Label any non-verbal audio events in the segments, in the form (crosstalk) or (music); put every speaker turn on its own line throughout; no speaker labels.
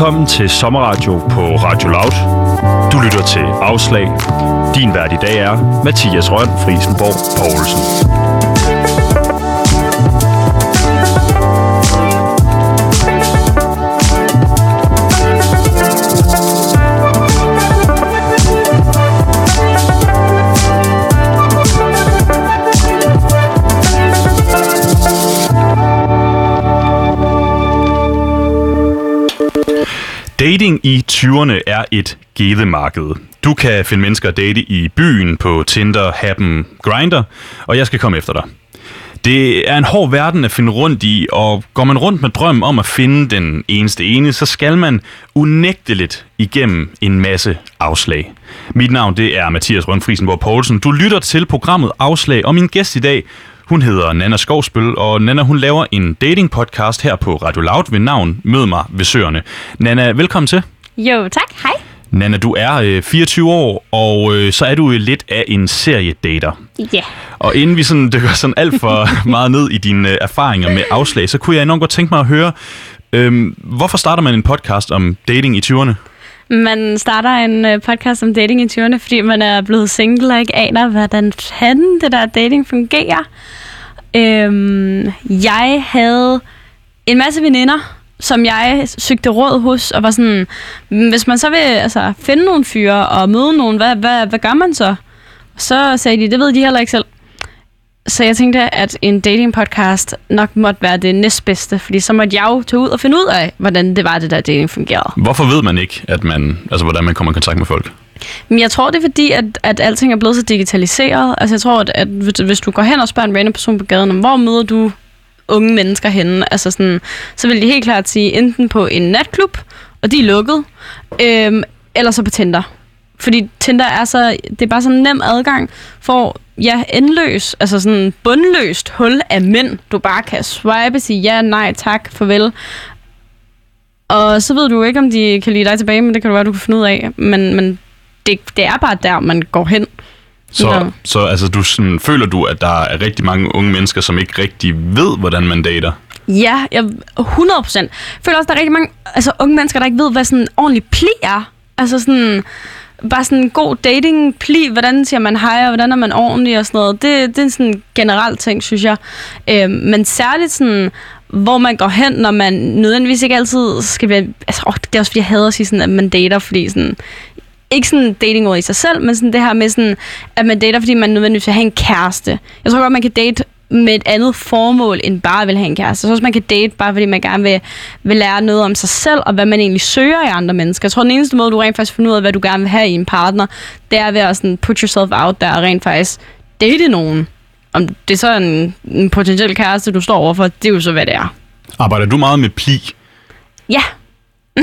Velkommen til Sommerradio på Radio Loud. Du lytter til Afslag. Din vært i dag er Mathias Røn Frisenborg Poulsen. Dating i 20'erne er et gedemarked. Du kan finde mennesker at date i byen på Tinder, Happen, Grinder, og jeg skal komme efter dig. Det er en hård verden at finde rundt i, og går man rundt med drømmen om at finde den eneste ene, så skal man unægteligt igennem en masse afslag. Mit navn det er Mathias Røn Poulsen. Du lytter til programmet Afslag, og min gæst i dag, hun hedder Nana Skovsbøl, og Nana hun laver en dating podcast her på Radio Loud ved navn Mød mig ved Søerne. Nana, velkommen til.
Jo, tak. Hej.
Nana, du er øh, 24 år, og øh, så er du øh, lidt af en seriedater.
Ja. Yeah.
Og inden vi sådan dykker sådan alt for (laughs) meget ned i dine øh, erfaringer med afslag, så kunne jeg enormt godt tænke mig at høre, øh, hvorfor starter man en podcast om dating i 20'erne?
Man starter en øh, podcast om dating i 20'erne, fordi man er blevet single og ikke aner, hvordan fanden det der dating fungerer. Øhm, jeg havde en masse veninder, som jeg søgte råd hos, og var sådan, hvis man så vil altså, finde nogle fyre og møde nogen, hvad, hvad, hvad gør man så? Så sagde de, det ved de heller ikke selv. Så jeg tænkte, at en dating podcast nok måtte være det næstbedste, fordi så måtte jeg jo tage ud og finde ud af, hvordan det var, det der dating fungerede.
Hvorfor ved man ikke, at man, altså, hvordan man kommer i kontakt med folk?
Men jeg tror, det er fordi, at, at alting er blevet så digitaliseret. Altså jeg tror, at, at hvis du går hen og spørger en random person på gaden, hvor møder du unge mennesker henne, altså sådan, så vil de helt klart sige, enten på en natklub, og de er lukket, øhm, eller så på Tinder. Fordi Tinder er så, det er bare sådan en nem adgang for, ja, endløs, altså sådan bundløst hul af mænd, du bare kan swipe, sige ja, nej, tak, farvel. Og så ved du ikke, om de kan lide dig tilbage, men det kan du være, du kan finde ud af. Men, men det, det er bare der, man går hen.
Så, ja. så altså, du sådan, føler du, at der er rigtig mange unge mennesker, som ikke rigtig ved, hvordan man dater?
Ja, jeg, 100 procent. Føler også, at der er rigtig mange altså, unge mennesker, der ikke ved, hvad sådan en ordentlig pli er. Altså sådan, bare sådan en god dating pli, hvordan siger man hej, og hvordan er man ordentlig og sådan noget. Det, det er sådan en generel ting, synes jeg. Øh, men særligt sådan, hvor man går hen, når man nødvendigvis ikke altid skal være... Altså, åh, det er også fordi, jeg hader at sige sådan, at man dater, fordi sådan, ikke sådan dating i sig selv, men sådan det her med sådan, at man dater, fordi man nødvendigvis vil have en kæreste. Jeg tror godt, man kan date med et andet formål, end bare at vil have en kæreste. Så også man kan date, bare fordi man gerne vil, vil lære noget om sig selv, og hvad man egentlig søger i andre mennesker. Jeg tror, den eneste måde, du rent faktisk finder ud af, hvad du gerne vil have i en partner, det er ved at sådan put yourself out der og rent faktisk date nogen. Om det er så en, en potentiel kæreste, du står overfor, det er jo så, hvad det er.
Arbejder du meget med pli?
Ja, (laughs)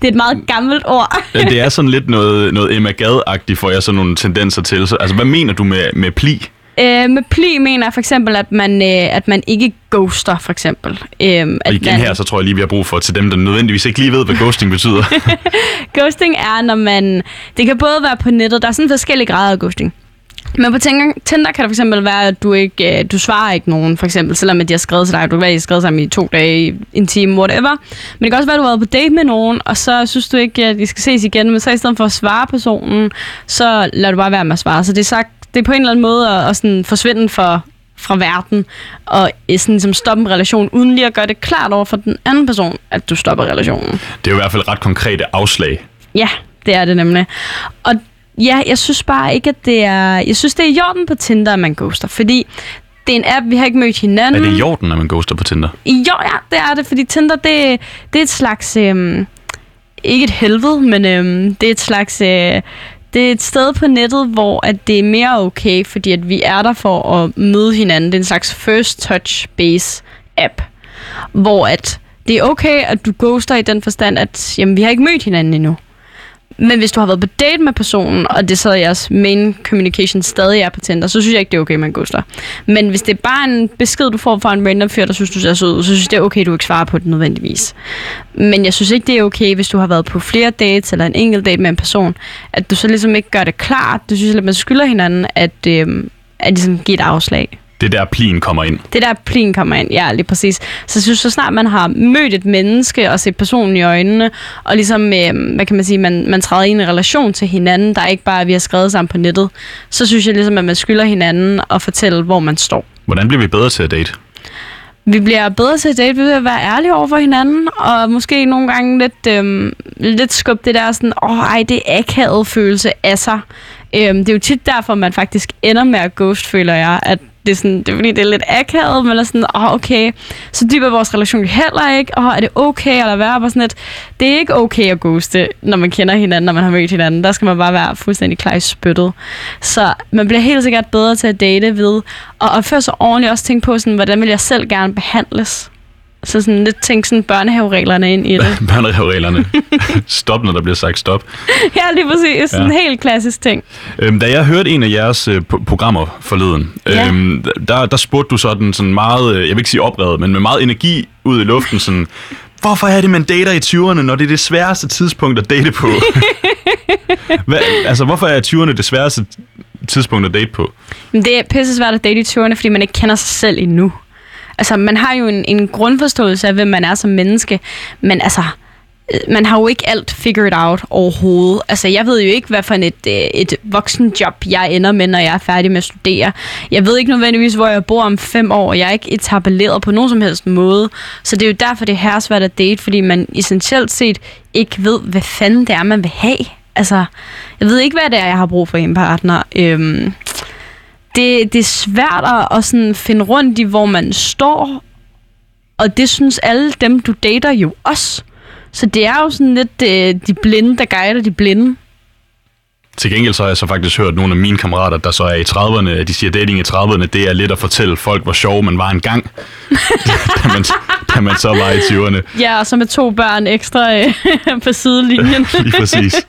det er et meget gammelt ord.
ja, det er sådan lidt noget, noget Emma Gad-agtigt, får jeg sådan nogle tendenser til. Så, altså, hvad mener du med, med pli?
Øh, med pli mener jeg for eksempel, at man, øh, at man ikke ghoster, for eksempel. Øh, at
og igen
man...
her, så tror jeg lige, vi har brug for til dem, der nødvendigvis ikke lige ved, hvad ghosting betyder. (laughs)
ghosting er, når man... Det kan både være på nettet, der er sådan forskellige grader af ghosting. Men på Tinder, kan det fx være, at du ikke øh, du svarer ikke nogen, for eksempel, selvom de har skrevet til dig. Du kan være, at de har skrevet sammen i to dage, en time, whatever. Men det kan også være, at du har været på date med nogen, og så synes du ikke, at de skal ses igen. Men så i stedet for at svare personen, så lader du bare være med at svare. Så det er, sagt, det er på en eller anden måde at, at sådan forsvinde for, fra verden, og sådan, ligesom stoppe en relation, uden lige at gøre det klart over for den anden person, at du stopper relationen.
Det er jo i hvert fald ret konkrete afslag.
Ja, det er det nemlig. Og Ja, jeg synes bare ikke, at det er... Jeg synes, det er i orden på Tinder, at man ghoster, fordi det er en app, vi har ikke mødt hinanden.
Er det i orden, at man ghoster på Tinder?
Jo, ja, det er det, fordi Tinder, det, det er et slags... Øhm, ikke et helvede, men øhm, det er et slags... Øh, det er et sted på nettet, hvor at det er mere okay, fordi at vi er der for at møde hinanden. Det er en slags first touch base app, hvor at det er okay, at du ghoster i den forstand, at jamen, vi har ikke mødt hinanden endnu. Men hvis du har været på date med personen, og det så er jeres main communication stadig er på Tinder, så synes jeg ikke, det er okay, man ghoster. Men hvis det er bare en besked, du får fra en random fyr, der synes, du ser sød, så synes jeg, det er okay, du ikke svarer på det nødvendigvis. Men jeg synes ikke, det er okay, hvis du har været på flere dates, eller en enkelt date med en person, at du så ligesom ikke gør det klart. Du synes, at man skylder hinanden, at, øh, at ligesom give et afslag.
Det er der plien kommer ind.
Det er der plin kommer ind, ja, lige præcis. Så jeg synes, så snart man har mødt et menneske og set personen i øjnene, og ligesom, øh, hvad kan man sige, man, man træder ind i en relation til hinanden, der er ikke bare, at vi har skrevet sammen på nettet, så synes jeg ligesom, at man skylder hinanden at fortælle, hvor man står.
Hvordan bliver vi bedre til at date?
Vi bliver bedre til at date ved at være ærlige over for hinanden, og måske nogle gange lidt, øhm, lidt skubbe det der sådan, åh ej, det er akavet følelse af sig. Øhm, det er jo tit derfor, man faktisk ender med at ghost, føler jeg, at det er, sådan, det er fordi, det er lidt akavet, men er sådan, åh, okay, så dyb er vores relation heller ikke, og er det okay at lade være, på sådan lidt, det er ikke okay at ghoste, når man kender hinanden, når man har mødt hinanden, der skal man bare være fuldstændig klar i spyttet. Så man bliver helt sikkert bedre til at date ved, og opføre sig ordentligt, også tænke på, sådan, hvordan vil jeg selv gerne behandles. Så sådan lidt tænke sådan børnehavereglerne ind i (laughs) det.
Børnehavereglerne. (laughs) stop, når der bliver sagt stop.
ja, lige præcis. Sådan en helt klassisk ting.
Øhm, da jeg hørte en af jeres øh, pro- programmer forleden,
Ja.
øhm, der, der spurgte du sådan, sådan meget, øh, jeg vil ikke sige oprevet, men med meget energi ud i luften, sådan, hvorfor er det, man dater i 20'erne, når det er det sværeste tidspunkt at date på? (laughs) Hvad, altså, hvorfor er 20'erne det sværeste tidspunkt at date på?
Det er pisse svært at date i 20'erne, fordi man ikke kender sig selv endnu. Altså, man har jo en, en grundforståelse af, hvem man er som menneske, men altså, øh, man har jo ikke alt figured out overhovedet. Altså, jeg ved jo ikke, hvad for et, øh, et voksenjob, jeg ender med, når jeg er færdig med at studere. Jeg ved ikke nødvendigvis, hvor jeg bor om fem år. og Jeg er ikke etableret på nogen som helst måde. Så det er jo derfor, det er her svært at date, fordi man essentielt set ikke ved, hvad fanden det er, man vil have. Altså, jeg ved ikke, hvad det er, jeg har brug for i en partner. Øhm, det, det er svært at, at sådan finde rundt i, hvor man står, og det synes alle dem, du dater jo også. Så det er jo sådan lidt øh, de blinde, der guider de blinde.
Til gengæld så har jeg så faktisk hørt nogle af mine kammerater, der så er i 30'erne, de siger, at dating i 30'erne, det er lidt at fortælle folk, hvor sjov man var engang, (laughs) da, man, da man så var i 20'erne.
Ja, og så med to børn ekstra øh, (laughs) på sidelinjen. (laughs)
Lige præcis.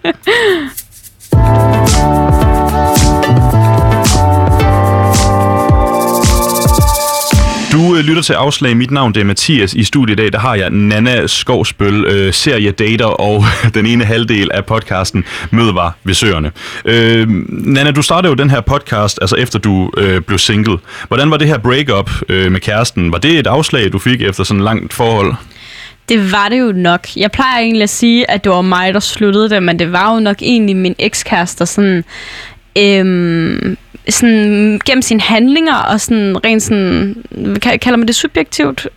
Du øh, lytter til Afslag. Mit navn det er Mathias. I studiet i dag der har jeg Nana Skovsbøl, øh, data og (laughs) den ene halvdel af podcasten Mødevar ved Søerne. Øh, Nana, du startede jo den her podcast, altså efter du øh, blev single. Hvordan var det her breakup øh, med kæresten? Var det et afslag, du fik efter sådan et langt forhold?
Det var det jo nok. Jeg plejer egentlig at sige, at det var mig, der sluttede det, men det var jo nok egentlig min ekskæreste, der sådan, øhm, sådan gennem sine handlinger og sådan rent sådan, ka- kalder man det subjektivt?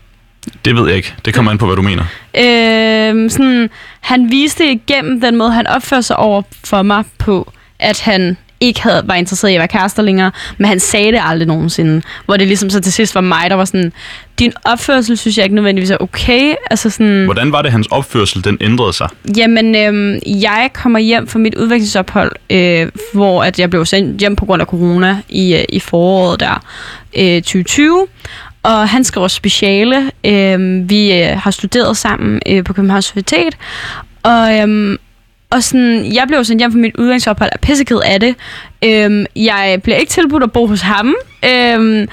Det ved jeg ikke. Det kommer an på, hvad du mener.
Øhm, sådan, han viste igennem den måde, han opførte sig over for mig på, at han ikke havde, var interesseret i at være kærester længere, men han sagde det aldrig nogensinde. Hvor det ligesom så til sidst var mig, der var sådan, din opførsel synes jeg ikke nødvendigvis er okay. Altså sådan,
Hvordan var det, hans opførsel den ændrede sig?
Jamen, øhm, jeg kommer hjem fra mit udvekslingsophold, øh, hvor at jeg blev sendt hjem på grund af corona i, øh, i foråret der, øh, 2020. Og han skriver speciale. Øh, vi øh, har studeret sammen øh, på Københavns Universitet. Og, øhm, og sådan, jeg blev sendt hjem fra mit udgangsophold og er pisseked af det. Øhm, jeg bliver ikke tilbudt at bo hos ham. Øhm,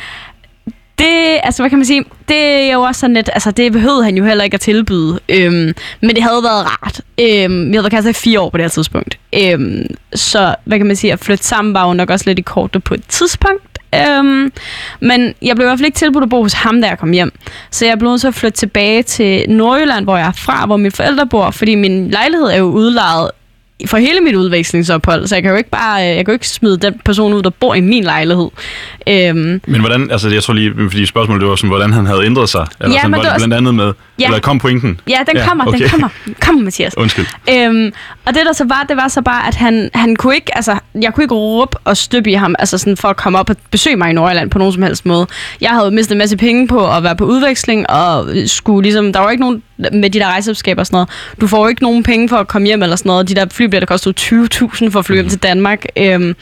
det, altså hvad kan man sige, det er jo også sådan lidt, altså det behøvede han jo heller ikke at tilbyde, øhm, men det havde været rart. Øhm, vi havde været kærester i fire år på det her tidspunkt. Øhm, så hvad kan man sige, at flytte sammen var jo nok også lidt i kortet på et tidspunkt. Øhm, men jeg blev i hvert fald ikke tilbudt at bo hos ham, da jeg kom hjem. Så jeg blev nødt til at flytte tilbage til Nordjylland, hvor jeg er fra, hvor mine forældre bor, fordi min lejlighed er jo udlejet for hele mit udvekslingsophold, så jeg kan jo ikke bare, jeg kan jo ikke smide den person ud, der bor i min lejlighed. Øhm,
Men hvordan, altså jeg tror lige, fordi spørgsmålet det var sådan, hvordan han havde ændret sig. Eller
Ja,
sådan,
men
var
det var
blandt andet med,
Ja.
eller kom pointen?
Ja, den
Ja,
kommer,
okay.
den kommer. Kom, Mathias.
Undskyld.
Øhm, og det der så var, det var så bare, at han, han kunne ikke, altså, jeg kunne ikke råbe og støbe i ham, altså sådan for at komme op og besøge mig i Nordjylland på nogen som helst måde. Jeg havde mistet en masse penge på at være på udveksling, og skulle ligesom, der var ikke nogen med de der rejseopskaber og sådan noget. Du får jo ikke nogen penge for at komme hjem eller sådan noget. De der flybilletter kostede 20.000 for at flyve hjem til Danmark. Øhm,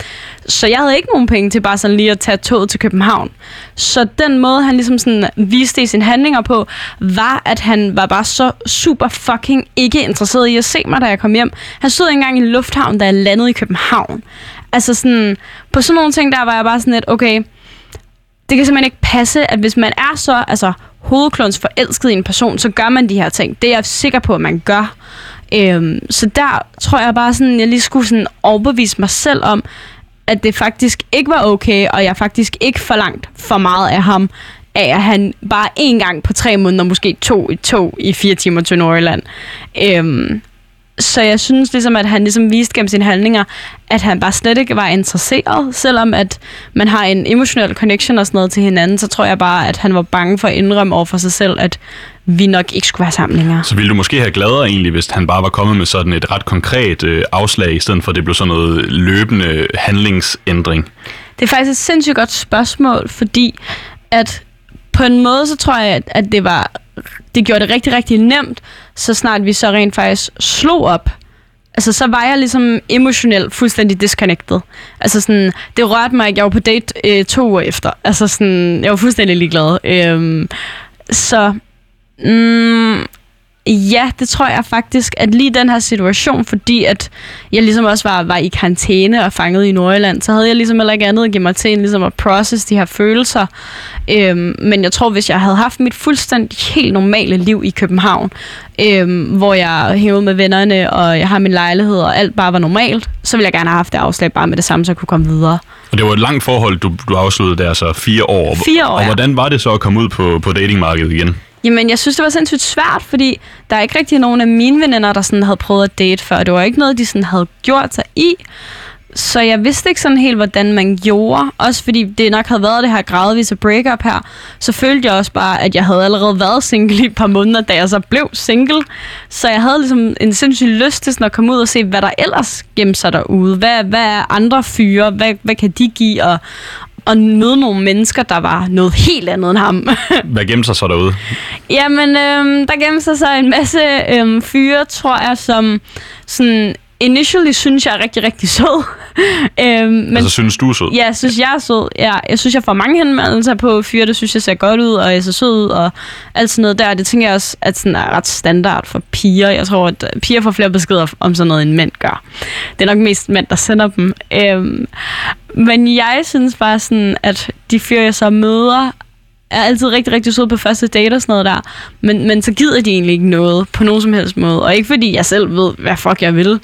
så jeg havde ikke nogen penge til bare sådan lige at tage toget til København. Så den måde, han ligesom sådan viste i sine handlinger på, var, at han var bare så super fucking ikke interesseret i at se mig, da jeg kom hjem. Han stod ikke engang i lufthavnen, da jeg landede i København. Altså sådan, på sådan nogle ting, der var jeg bare sådan lidt, okay, det kan simpelthen ikke passe, at hvis man er så altså, hovedklons forelsket i en person, så gør man de her ting. Det er jeg sikker på, at man gør. Øhm, så der tror jeg bare sådan, jeg lige skulle sådan overbevise mig selv om, at det faktisk ikke var okay, og jeg faktisk ikke forlangt for meget af ham, af at han bare en gang på tre måneder måske tog et tog i fire timer til Nordjylland. Øhm, så jeg synes ligesom, at han ligesom viste gennem sine handlinger, at han bare slet ikke var interesseret. Selvom at man har en emotionel connection og sådan noget til hinanden, så tror jeg bare, at han var bange for at indrømme over for sig selv, at vi nok ikke skulle være sammen længere.
Så ville du måske have gladere egentlig, hvis han bare var kommet med sådan et ret konkret øh, afslag, i stedet for at det blev sådan noget løbende handlingsændring?
Det er faktisk et sindssygt godt spørgsmål, fordi at på en måde, så tror jeg, at det var det gjorde det rigtig, rigtig nemt, så snart vi så rent faktisk slog op. Altså, så var jeg ligesom emotionelt fuldstændig disconnected. Altså sådan, det rørte mig ikke. Jeg var på date øh, to uger efter. Altså sådan, jeg var fuldstændig ligeglad. Øhm, så, mm, Ja, det tror jeg faktisk, at lige den her situation, fordi at jeg ligesom også var, var i karantæne og fanget i Nordjylland, så havde jeg ligesom heller ikke andet at give mig til, end ligesom at process de her følelser. Øhm, men jeg tror, hvis jeg havde haft mit fuldstændig helt normale liv i København, øhm, hvor jeg hævede med vennerne, og jeg har min lejlighed, og alt bare var normalt, så ville jeg gerne have haft det afslag bare med det samme, så jeg kunne komme videre.
Og det var et langt forhold, du, du afsluttede der, så fire år.
Fire år,
Og hvordan var det så at komme ud på, på datingmarkedet igen?
Jamen, jeg synes, det var sindssygt svært, fordi der er ikke rigtig nogen af mine veninder, der sådan havde prøvet at date før. Det var ikke noget, de sådan havde gjort sig i. Så jeg vidste ikke sådan helt, hvordan man gjorde. Også fordi det nok havde været det her gradvise breakup her. Så følte jeg også bare, at jeg havde allerede været single i et par måneder, da jeg så blev single. Så jeg havde ligesom en sindssyg lyst til sådan at komme ud og se, hvad der ellers gemte sig derude. Hvad, hvad er andre fyre? Hvad, hvad kan de give? Og, og møde nogle mennesker, der var noget helt andet end ham. (laughs)
Hvad gemte sig så derude?
Jamen, øhm, der gemte sig så en masse øhm, fyre, tror jeg, som sådan initially synes jeg er rigtig, rigtig sød. (laughs)
øhm, men, altså synes du er sød?
Ja, jeg synes jeg er sød. Ja, jeg synes, jeg får mange henvendelser på fyre, det synes jeg ser godt ud, og jeg ser sød ud, og alt sådan noget der. Det tænker jeg også, at sådan er ret standard for piger. Jeg tror, at piger får flere beskeder om sådan noget, end mænd gør. Det er nok mest mænd, der sender dem. Øhm, men jeg synes bare sådan, at de fyre, jeg så møder, er altid rigtig, rigtig søde på første date og sådan noget der. Men, men så gider de egentlig ikke noget på nogen som helst måde. Og ikke fordi jeg selv ved, hvad fuck jeg vil.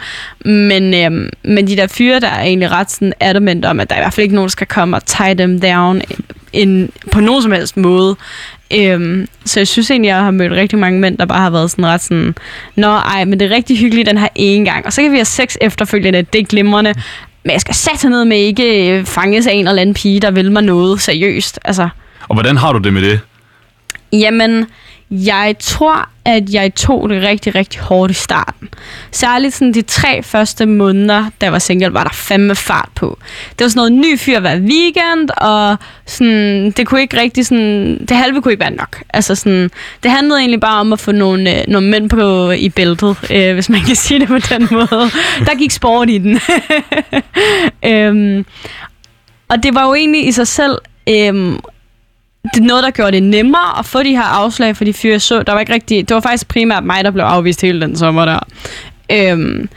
Men, øhm, men de der fyre, der er egentlig ret sådan adamant om, at der er i hvert fald ikke nogen, der skal komme og tie dem down in, på nogen som helst måde. Øhm, så jeg synes egentlig, jeg har mødt rigtig mange mænd, der bare har været sådan ret sådan, Nå, ej, men det er rigtig hyggeligt den her ene gang. Og så kan vi have sex efterfølgende, det er glimrende. Men jeg skal sætte ned med ikke øh, fanges af en eller anden pige, der vil mig noget seriøst. Altså,
og hvordan har du det med det?
Jamen, jeg tror, at jeg tog det rigtig, rigtig hårdt i starten. Særligt sådan de tre første måneder, da jeg var single, var der fandme fart på. Det var sådan noget ny fyr hver weekend, og sådan, det kunne ikke rigtig sådan, det halve kunne ikke være nok. Altså sådan, det handlede egentlig bare om at få nogle, øh, nogle mænd på i bæltet, øh, hvis man kan sige det på den måde. Der gik sport i den. (laughs) øhm, og det var jo egentlig i sig selv øhm, det er noget, der gjorde det nemmere at få de her afslag for de fyre, så. Der var ikke rigtig, det var faktisk primært mig, der blev afvist hele den sommer der. Øhm,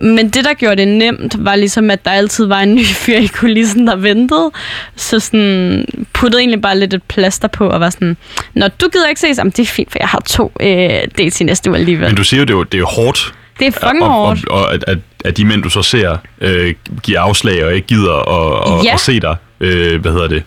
men det, der gjorde det nemt, var ligesom, at der altid var en ny fyr i kulissen, der ventede. Så sådan puttede egentlig bare lidt et plaster på, og var sådan, når du gider ikke ses, jamen det er fint, for jeg har to øh, dates i næste uge alligevel.
Men du siger jo, det er, det er hårdt.
Det er fucking og, hårdt.
Og, og, at, at, at de mænd, du så ser, øh, giver afslag og ikke gider at, og, ja. at se dig, øh, hvad hedder det,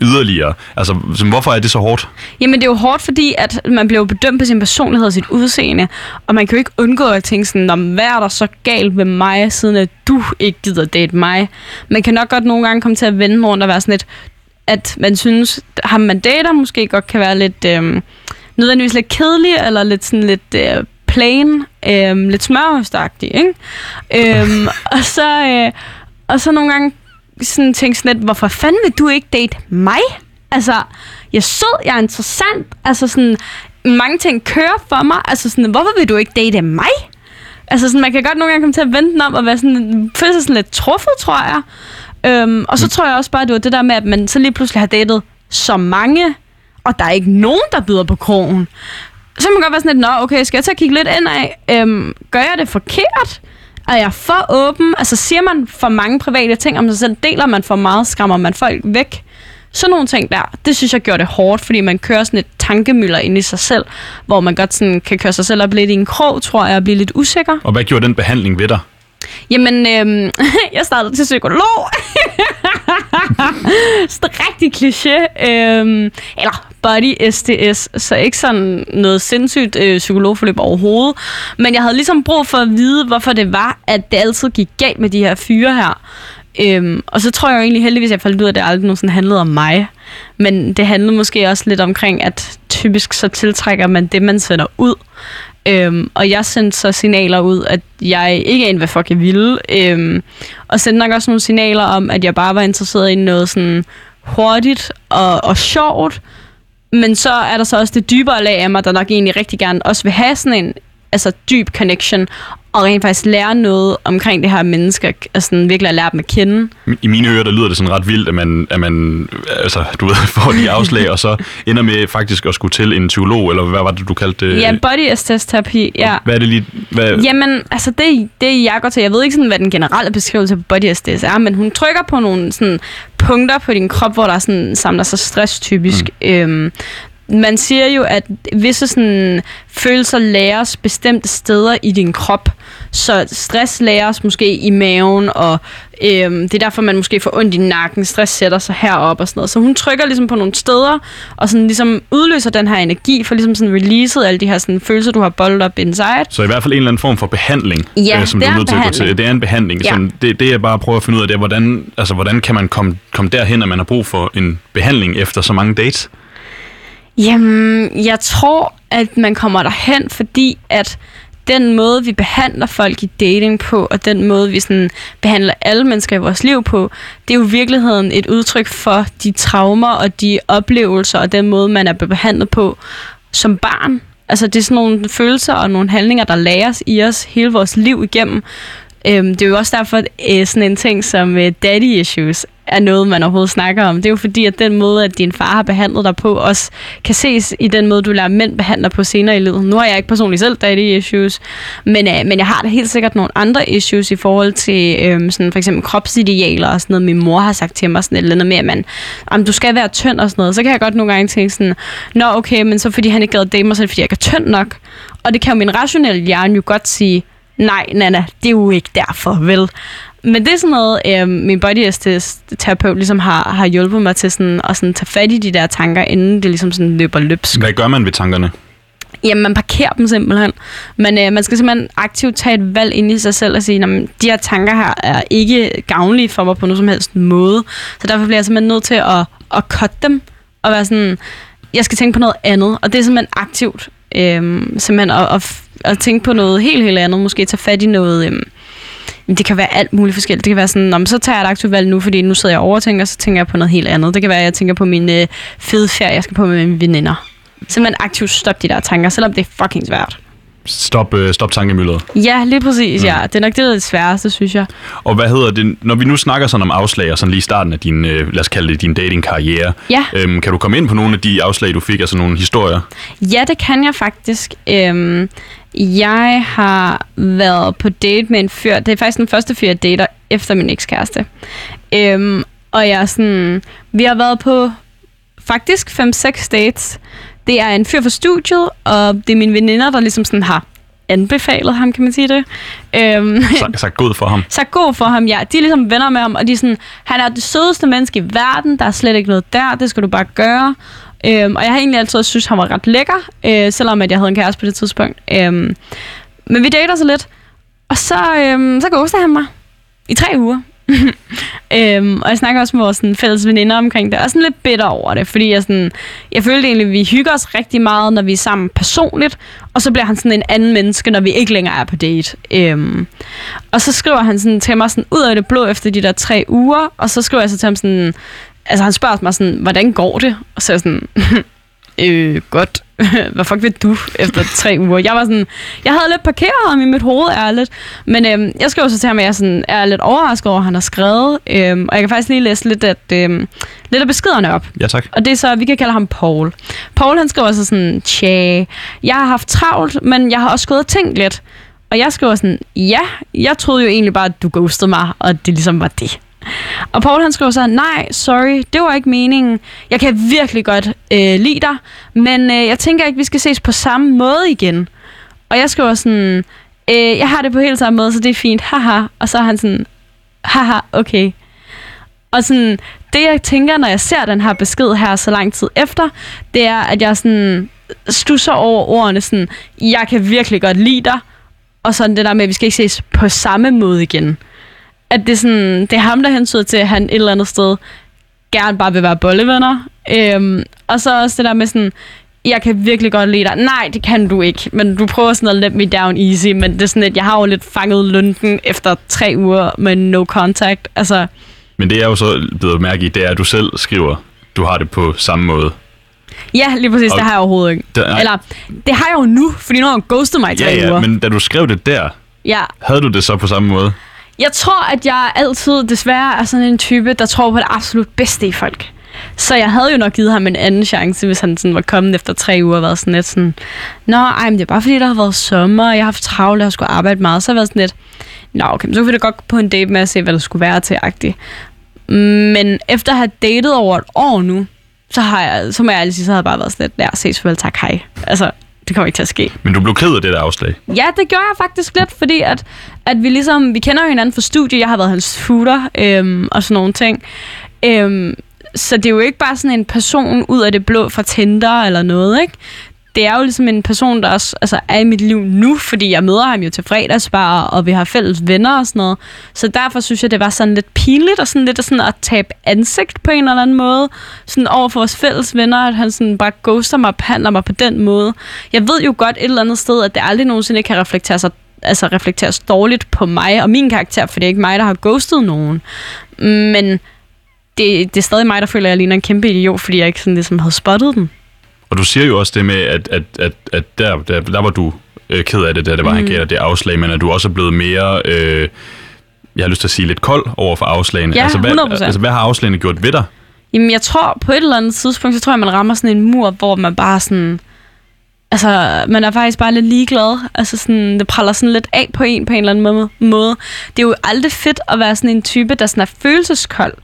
yderligere. Altså, så hvorfor er det så hårdt?
Jamen, det er jo hårdt, fordi at man bliver bedømt på sin personlighed og sit udseende, og man kan jo ikke undgå at tænke sådan, hvad er der så galt med mig, siden at du ikke gider date mig? Man kan nok godt nogle gange komme til at vende rundt og være sådan lidt, at man synes, ham man dater måske godt kan være lidt, øh, nødvendigvis lidt kedelig, eller lidt sådan lidt øh, plain, øh, lidt smørhøstagtig, ikke? øhm, (laughs) og så... Øh, og så nogle gange sådan tænke sådan lidt, hvorfor fanden vil du ikke date mig? Altså, jeg er sød, jeg er interessant, altså sådan, mange ting kører for mig, altså sådan, hvorfor vil du ikke date mig? Altså sådan, man kan godt nogle gange komme til at vente den om og være sådan, føle sig sådan lidt truffet, tror jeg. Øhm, og så mm. tror jeg også bare, det var det der med, at man så lige pludselig har datet så mange, og der er ikke nogen, der byder på krogen. Så man godt være sådan lidt, nå, okay, skal jeg og kigge lidt ind af? Øhm, gør jeg det forkert? Er jeg for åben? Altså siger man for mange private ting om sig selv? Deler man for meget? Skræmmer man folk væk? Sådan nogle ting der, det synes jeg gjorde det hårdt, fordi man kører sådan et tankemøller ind i sig selv, hvor man godt sådan kan køre sig selv op lidt i en krog, tror jeg, og blive lidt usikker.
Og hvad gjorde den behandling ved dig?
Jamen, øhm, (laughs) jeg startede til psykolog. (laughs) så rigtig kliché. Øhm, eller body SDS, så ikke sådan noget sindssygt øh, psykologforløb overhovedet. Men jeg havde ligesom brug for at vide, hvorfor det var, at det altid gik galt med de her fyre her. Øhm, og så tror jeg jo egentlig heldigvis, at jeg faldt ud af, at det aldrig nogensinde handlede om mig. Men det handlede måske også lidt omkring, at typisk så tiltrækker man det, man sender ud. Øhm, og jeg sendte så signaler ud, at jeg ikke anede, hvad fuck jeg ville. Øhm, og sendte nok også nogle signaler om, at jeg bare var interesseret i noget sådan hurtigt og, og sjovt. Men så er der så også det dybere lag af mig, der nok egentlig rigtig gerne også vil have sådan en altså dyb connection, og rent faktisk lære noget omkring det her mennesker, og sådan virkelig at lære dem at kende.
I mine ører, der lyder det sådan ret vildt, at man, at man altså, du ved, (laughs) får de afslag, og så ender med faktisk at skulle til en psykolog, eller hvad var det, du kaldte det?
Ja, body aesthetic terapi, ja.
Hvad er det lige? Hvad?
Jamen, altså det, det jeg går til, jeg ved ikke sådan, hvad den generelle beskrivelse af body aesthetic er, men hun trykker på nogle sådan, punkter på din krop, hvor der sådan, samler sig stress typisk. Mm. Øhm, man siger jo, at visse sådan, følelser læres bestemte steder i din krop. Så stress læres måske i maven, og øhm, det er derfor, man måske får ondt i nakken. Stress sætter sig herop og sådan noget. Så hun trykker ligesom på nogle steder, og sådan ligesom udløser den her energi, for ligesom sådan releaset alle de her sådan, følelser, du har boldet op inside.
Så i hvert fald en eller anden form for behandling,
Ja,
øh, som
det
du
er
nødt til at gå til. Det er en behandling.
Ja.
Sådan, det, det jeg bare prøver at finde ud af, det er, hvordan, altså, hvordan kan man komme, komme derhen, at man har brug for en behandling efter så mange dates?
Jamen, jeg tror, at man kommer derhen, fordi at den måde, vi behandler folk i dating på, og den måde, vi sådan behandler alle mennesker i vores liv på, det er jo i virkeligheden et udtryk for de traumer og de oplevelser, og den måde, man er blevet behandlet på som barn. Altså, det er sådan nogle følelser og nogle handlinger, der læres i os hele vores liv igennem. Øhm, det er jo også derfor, at øh, sådan en ting som øh, daddy issues er noget, man overhovedet snakker om. Det er jo fordi, at den måde, at din far har behandlet dig på, også kan ses i den måde, du lærer mænd behandler på senere i livet. Nu har jeg ikke personligt selv daddy issues, men, øh, men jeg har da helt sikkert nogle andre issues i forhold til øh, sådan for eksempel kropsidealer og sådan noget. Min mor har sagt til mig sådan et eller andet med, at man, om du skal være tynd og sådan noget. Så kan jeg godt nogle gange tænke sådan, nå okay, men så fordi han ikke gad date mig, så er det fordi, jeg ikke er tynd nok. Og det kan jo min rationelle hjerne jo godt sige, nej, Nana, det er jo ikke derfor, vel? Men det er sådan noget, øh, min body terapeut ligesom har, har hjulpet mig til sådan, at sådan tage fat i de der tanker, inden det ligesom sådan løber løbsk.
Hvad gør man ved tankerne?
Jamen, man parkerer dem simpelthen. Men øh, man skal simpelthen aktivt tage et valg ind i sig selv og sige, at de her tanker her er ikke gavnlige for mig på nogen som helst måde. Så derfor bliver jeg simpelthen nødt til at, at cutte dem og være sådan, jeg skal tænke på noget andet. Og det er simpelthen aktivt. Øh, simpelthen at, at, at tænke på noget helt, helt andet. Måske tage fat i noget... Øh, det kan være alt muligt forskelligt. Det kan være sådan, om så tager jeg et aktivt valg nu, fordi nu sidder jeg og overtænker, og så tænker jeg på noget helt andet. Det kan være, at jeg tænker på min øh, fede ferie, jeg skal på med mine veninder. Simpelthen aktivt stop de der tanker, selvom det er fucking svært.
Stop, øh, stop tankemølleret.
Ja, lige præcis, mm. ja. Det er nok det, der er det sværeste, synes jeg.
Og hvad hedder det, når vi nu snakker sådan om afslag, og sådan lige i starten af din, øh, lad os kalde det din datingkarriere,
Ja.
øhm, kan du komme ind på nogle af de afslag, du fik, altså nogle historier?
Ja, det kan jeg faktisk. Øhm, jeg har været på date med en fyr. Det er faktisk den første fyr, jeg dater efter min ekskæreste. Øhm, og jeg er sådan... Vi har været på faktisk 5-6 dates. Det er en fyr fra studiet, og det er mine veninder, der ligesom sådan har anbefalet ham, kan man sige det. Øhm,
Så, sagt god for ham. (laughs)
så god for ham, ja. De er ligesom venner med ham, og de er sådan, han er det sødeste menneske i verden, der er slet ikke noget der, det skal du bare gøre. Øhm, og jeg har egentlig altid synes, han var ret lækker, øh, selvom at jeg havde en kæreste på det tidspunkt. Øhm, men vi dater så lidt, og så, øhm, så ghoster han mig i tre uger. (laughs) øhm, og jeg snakker også med vores sådan, fælles veninder omkring det, og sådan lidt bitter over det, fordi jeg, sådan, jeg følte egentlig, at vi hygger os rigtig meget, når vi er sammen personligt, og så bliver han sådan en anden menneske, når vi ikke længere er på date. Øhm, og så skriver han sådan til mig sådan, ud af det blå efter de der tre uger, og så skriver jeg så til ham sådan, altså han spørger mig sådan, hvordan går det? Og så er jeg sådan, (laughs) øh, godt. (laughs) Hvad fuck ved du efter tre uger? Jeg var sådan, jeg havde lidt parkeret ham i mit hoved, ærligt. Men øhm, jeg skrev så til ham, at jeg sådan, er lidt overrasket over, at han har skrevet. Øhm, og jeg kan faktisk lige læse lidt, at, øhm, lidt af beskederne op.
Ja, tak.
Og det er så, vi kan kalde ham Paul. Paul han skriver så sådan, tja, jeg har haft travlt, men jeg har også gået og tænkt lidt. Og jeg skriver sådan, ja, jeg troede jo egentlig bare, at du ghostede mig, og det ligesom var det. Og Paul han skriver så, nej, sorry, det var ikke meningen. Jeg kan virkelig godt øh, lide dig, men øh, jeg tænker ikke, vi skal ses på samme måde igen. Og jeg skriver sådan, øh, jeg har det på helt samme måde, så det er fint, haha. Og så er han sådan, haha, okay. Og sådan, det jeg tænker, når jeg ser den her besked her så lang tid efter, det er, at jeg sådan stusser over ordene sådan, jeg kan virkelig godt lide dig, og sådan det der med, at vi skal ikke ses på samme måde igen. At det er, sådan, det er ham, der hensyder til, at han et eller andet sted gerne bare vil være bollevenner. Øhm, og så også det der med sådan, jeg kan virkelig godt lide dig. Nej, det kan du ikke, men du prøver sådan at let me down easy, men det er sådan, at jeg har jo lidt fanget lunden efter tre uger med no contact. Altså,
Men det jeg jo så blevet mærke i, det er, at du selv skriver, du har det på samme måde.
ja, lige præcis,
Og-
det har jeg overhovedet ikke.
Der, nej,
Eller, det har jeg jo nu, fordi nu har han ghostet mig i tre
ja, ja,
uger.
men da du skrev det der,
Ja,
havde du det så på samme måde?
Jeg tror, at jeg altid desværre er sådan en type, der tror på det absolut bedste i folk. Så jeg havde jo nok givet ham en anden chance, hvis han sådan var kommet efter tre uger og været sådan lidt sådan, Nå, ej, men det er bare fordi, der har været sommer, og jeg har haft travlt, og jeg skulle arbejde meget. Så har jeg været sådan lidt, Nå, okay, men så kunne vi da godt på en date med at se, hvad der skulle være til agtigt. Men efter at have datet over et år nu, så har jeg, så må jeg ærligt sige, så har jeg bare været sådan lidt, ja, ses farvel, tak, hej. Altså, det kommer ikke til at ske.
Men du blev ked af det der afslag.
Ja, det gjorde jeg faktisk lidt, fordi at, at vi ligesom, vi kender jo hinanden fra studie, jeg har været hans tutor øhm, og sådan nogle ting. Øhm, så det er jo ikke bare sådan en person ud af det blå fra Tinder eller noget, ikke? Det er jo ligesom en person, der også altså, er i mit liv nu, fordi jeg møder ham jo til fredagsbar, og vi har fælles venner og sådan noget. Så derfor synes jeg, det var sådan lidt pinligt, og sådan lidt sådan at tabe ansigt på en eller anden måde. Sådan over for vores fælles venner, at han sådan bare ghoster mig og behandler mig på den måde. Jeg ved jo godt et eller andet sted, at det aldrig nogensinde kan reflektere sig altså reflekteres dårligt på mig og min karakter, for det er ikke mig, der har ghostet nogen. Men det, det er stadig mig, der føler, at jeg ligner en kæmpe idiot, fordi jeg ikke sådan ligesom havde spottet den.
Og du siger jo også det med, at, at, at, at der, der, der var du øh, ked af det, da det var, mm. han gav dig det afslag, men at du også er blevet mere, øh, jeg har lyst til at sige, lidt kold over for afslagene.
Ja,
altså, hvad,
100%.
altså, hvad har afslagene gjort ved dig?
Jamen, jeg tror på et eller andet tidspunkt, så tror jeg, man rammer sådan en mur, hvor man bare sådan... Altså, man er faktisk bare lidt ligeglad. Altså, sådan, det praller sådan lidt af på en på en eller anden måde- måde. Det er jo aldrig fedt at være sådan en type, der sådan er følelseskold.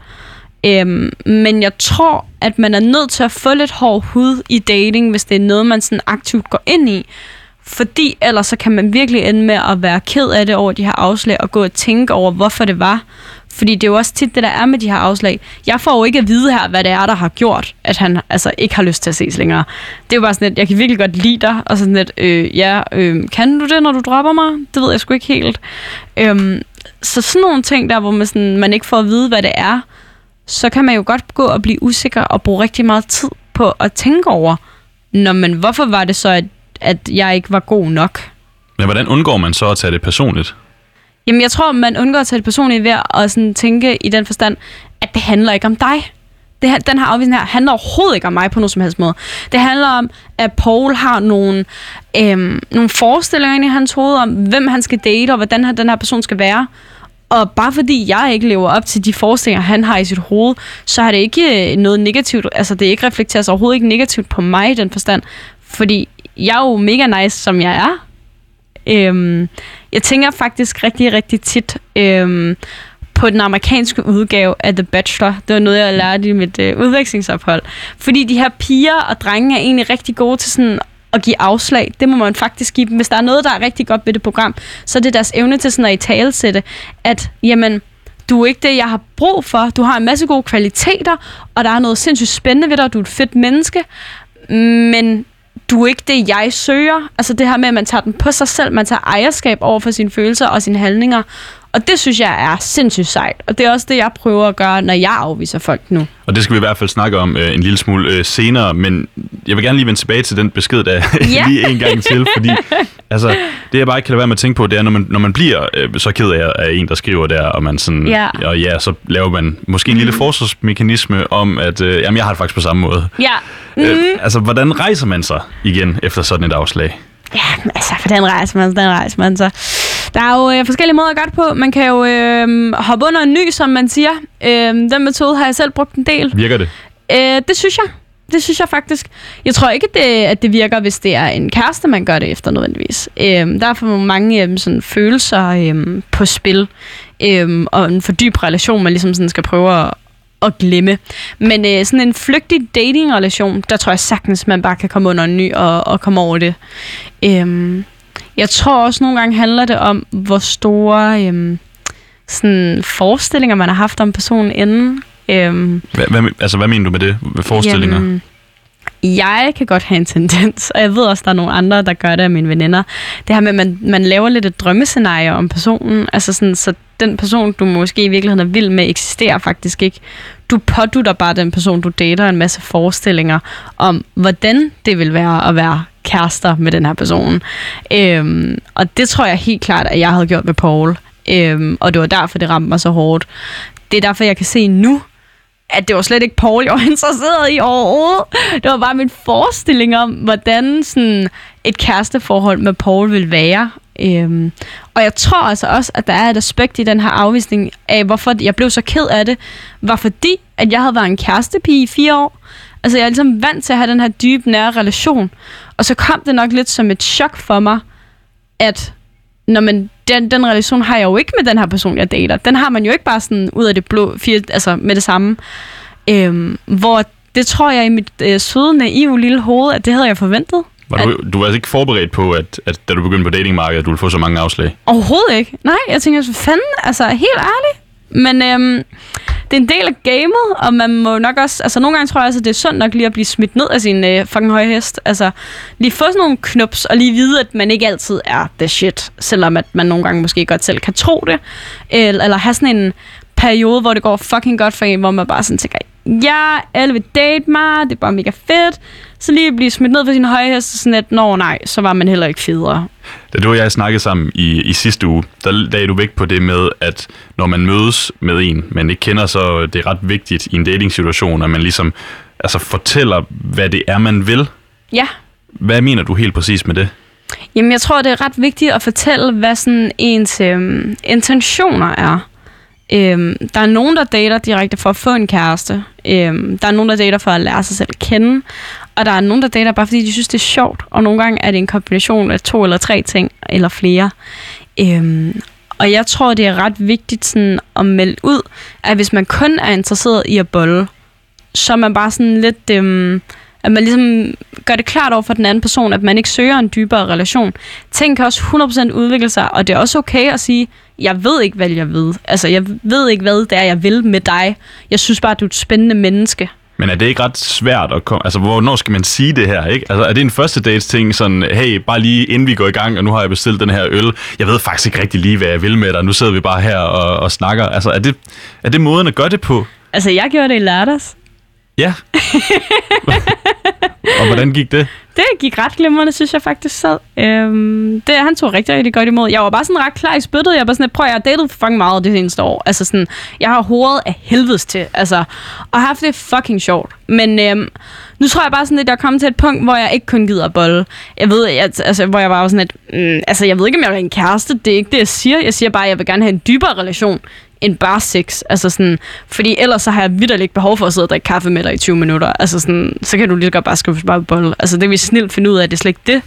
Øhm, men jeg tror, at man er nødt til at få lidt hård hud i dating, hvis det er noget, man sådan aktivt går ind i. Fordi ellers så kan man virkelig ende med at være ked af det over de her afslag, og gå og tænke over, hvorfor det var. Fordi det er jo også tit det, der er med de her afslag. Jeg får jo ikke at vide her, hvad det er, der har gjort, at han altså ikke har lyst til at ses længere. Det er jo bare sådan lidt, jeg kan virkelig godt lide dig, og sådan lidt, øh, ja, øh, kan du det, når du dropper mig? Det ved jeg sgu ikke helt. Øhm, så sådan nogle ting der, hvor man, sådan, man ikke får at vide, hvad det er, så kan man jo godt gå og blive usikker og bruge rigtig meget tid på at tænke over, Nå, men hvorfor var det så, at, at jeg ikke var god nok?
Men hvordan undgår man så at tage det personligt?
Jamen, jeg tror, man undgår at tage det personligt ved at sådan tænke i den forstand, at det handler ikke om dig. Det, her- den her afvisning her handler overhovedet ikke om mig på nogen som helst måde. Det handler om, at Paul har nogle, øhm, nogle forestillinger inde i hans hoved om, hvem han skal date, og hvordan den her person skal være. Og bare fordi jeg ikke lever op til de forestillinger, han har i sit hoved, så har det ikke øh, noget negativt, altså det ikke reflekteres altså, overhovedet ikke negativt på mig i den forstand. Fordi jeg er jo mega nice, som jeg er. Øhm, jeg tænker faktisk rigtig, rigtig tit øhm, på den amerikanske udgave af The Bachelor. Det var noget, jeg lærte i mit øh, udvekslingsophold. Fordi de her piger og drenge er egentlig rigtig gode til sådan at give afslag. Det må man faktisk give dem. Hvis der er noget, der er rigtig godt ved det program, så er det deres evne til sådan at i talesætte, at jamen, du er ikke det, jeg har brug for. Du har en masse gode kvaliteter, og der er noget sindssygt spændende ved dig, og du er et fedt menneske, men du er ikke det, jeg søger. Altså det her med, at man tager den på sig selv, man tager ejerskab over for sine følelser og sine handlinger. Og det synes jeg er sindssygt sejt. Og det er også det, jeg prøver at gøre, når jeg afviser folk nu.
Og det skal vi i hvert fald snakke om øh, en lille smule øh, senere, men jeg vil gerne lige vende tilbage til den besked, der (laughs)
Ja.
lige en gang til, fordi altså, det jeg bare ikke kan lade være med at tænke på, det er, når man, når man bliver øh, så ked af, af en, der skriver der, og man sådan,
Ja.
og ja, så laver man måske en lille forsvarsmekanisme om, at øh, jamen, jeg har det faktisk på samme måde.
Ja,
Mm. Øh, altså, hvordan rejser man sig igen efter sådan et afslag?
Ja, altså, hvordan rejser man, hvordan rejser man så? Der er jo øh, forskellige måder at gøre det på. Man kan jo øh, hoppe under en ny, som man siger. Øh, den metode har jeg selv brugt en del.
Virker det?
Øh, det synes jeg. Det synes jeg faktisk. Jeg tror ikke, det, at det virker, hvis det er en kæreste, man gør det efter nødvendigvis. Øh, der er for mange øh, sådan, følelser øh, på spil, øh, og en for dyb relation, man ligesom sådan skal prøve at, at glemme. Men øh, sådan en flygtig dating-relation, der tror jeg sagtens, man bare kan komme under en ny og, og komme over det. Øh, Jeg tror også nogle gange handler det om, hvor store øhm, sådan forestillinger man har haft om personen inden. Øhm,
Hvad, hvad, altså, hvad mener du med det? Forestillinger? Jamen,
jeg kan godt have en tendens, og jeg ved også, der er nogle andre, der gør det af mine veninder. Det her med, at man, man laver lidt et drømmescenarie om personen, altså sådan, så den person, du måske i virkeligheden er vild med, eksisterer faktisk ikke. Du pådutter bare den person, du dater, en masse forestillinger om, hvordan det vil være at være kærester med den her person. Øhm, og det tror jeg helt klart, at jeg havde gjort med Paul. Øhm, og det var derfor, det ramte mig så hårdt. Det er derfor, jeg kan se nu, at det var slet ikke Paul, jeg var (laughs) interesseret i overhovedet. Det var bare min forestilling om, hvordan sådan et kæresteforhold med Paul vil være. Øhm, og jeg tror altså også, at der er et aspekt i den her afvisning af, hvorfor jeg blev så ked af det, var fordi, at jeg havde været en kærestepige i fire år. Altså jeg er ligesom vant til at have den her dybe, nære relation. Og så kom det nok lidt som et chok for mig, at når man, den, den relation har jeg jo ikke med den her person, jeg dater. Den har man jo ikke bare sådan ud af det blå, fire, altså med det samme. Øhm, hvor det tror jeg i mit øh, søde, naive lille hoved, at det havde jeg forventet.
Var du, du var altså ikke forberedt på, at, at da du begyndte på datingmarkedet, du ville få så mange afslag?
Overhovedet ikke. Nej, jeg tænker, så fanden, altså helt ærligt. Men øhm, det er en del af gamet, og man må nok også... Altså nogle gange tror jeg også, at det er sundt nok lige at blive smidt ned af sin øh, fucking høje hest. Altså lige få sådan nogle knups, og lige vide, at man ikke altid er the shit. Selvom at man nogle gange måske godt selv kan tro det. Eller, eller have sådan en periode, hvor det går fucking godt for en, hvor man bare sådan tænker, ja, alle vil date mig, det er bare mega fedt. Så lige blive smidt ned for sin høje hest, sådan at, nå nej, så var man heller ikke federe.
Da du og jeg snakkede sammen i, i sidste uge, der lagde du vægt på det med, at når man mødes med en, man ikke kender, så det er ret vigtigt i en dating-situation, at man ligesom altså, fortæller, hvad det er, man vil.
Ja.
Hvad mener du helt præcis med det?
Jamen, jeg tror, det er ret vigtigt at fortælle, hvad sådan ens øhm, intentioner er. Øhm, der er nogen, der dater direkte for at få en kæreste. Øhm, der er nogen, der dater for at lære sig selv at kende. Og der er nogen, der dater bare fordi de synes, det er sjovt. Og nogle gange er det en kombination af to eller tre ting, eller flere. Øhm, og jeg tror, det er ret vigtigt sådan at melde ud, at hvis man kun er interesseret i at bolle, så er man bare sådan lidt... Øhm, at man ligesom gør det klart over for den anden person, at man ikke søger en dybere relation. Ting kan også 100% udvikle sig, og det er også okay at sige, jeg ved ikke, hvad jeg ved. Altså, jeg ved ikke, hvad det er, jeg vil med dig. Jeg synes bare, du er et spændende menneske.
Men er det ikke ret svært at komme... Altså, hvornår skal man sige det her, ikke? Altså, er det en første dates ting, sådan, hey, bare lige inden vi går i gang, og nu har jeg bestilt den her øl. Jeg ved faktisk ikke rigtig lige, hvad jeg vil med dig. Nu sidder vi bare her og, og snakker. Altså, er det, er det måden at gøre det på?
Altså, jeg gjorde det i lørdags.
Ja. og hvordan gik det?
Det gik ret glimrende, synes jeg faktisk sad. Øhm, det, han tog rigtig, rigtig godt imod. Jeg var bare sådan ret klar i spyttet. Jeg var sådan, prøv jeg har datet fucking meget det seneste år. Altså sådan, jeg har hovedet af helvedes til. Altså, og haft det fucking sjovt. Men øhm, nu tror jeg bare sådan, at jeg er kommet til et punkt, hvor jeg ikke kun gider at bolle. Jeg ved, jeg, altså, hvor jeg var sådan et, mm, altså jeg ved ikke, om jeg vil have en kæreste. Det er ikke det, jeg siger. Jeg siger bare, at jeg vil gerne have en dybere relation end bare sex. Altså sådan, fordi ellers så har jeg vidderligt behov for at sidde og drikke kaffe med dig i 20 minutter. Altså sådan, så kan du lige så godt bare skrive bare bolle. Altså det vil snilt finde ud af, at det er slet ikke det.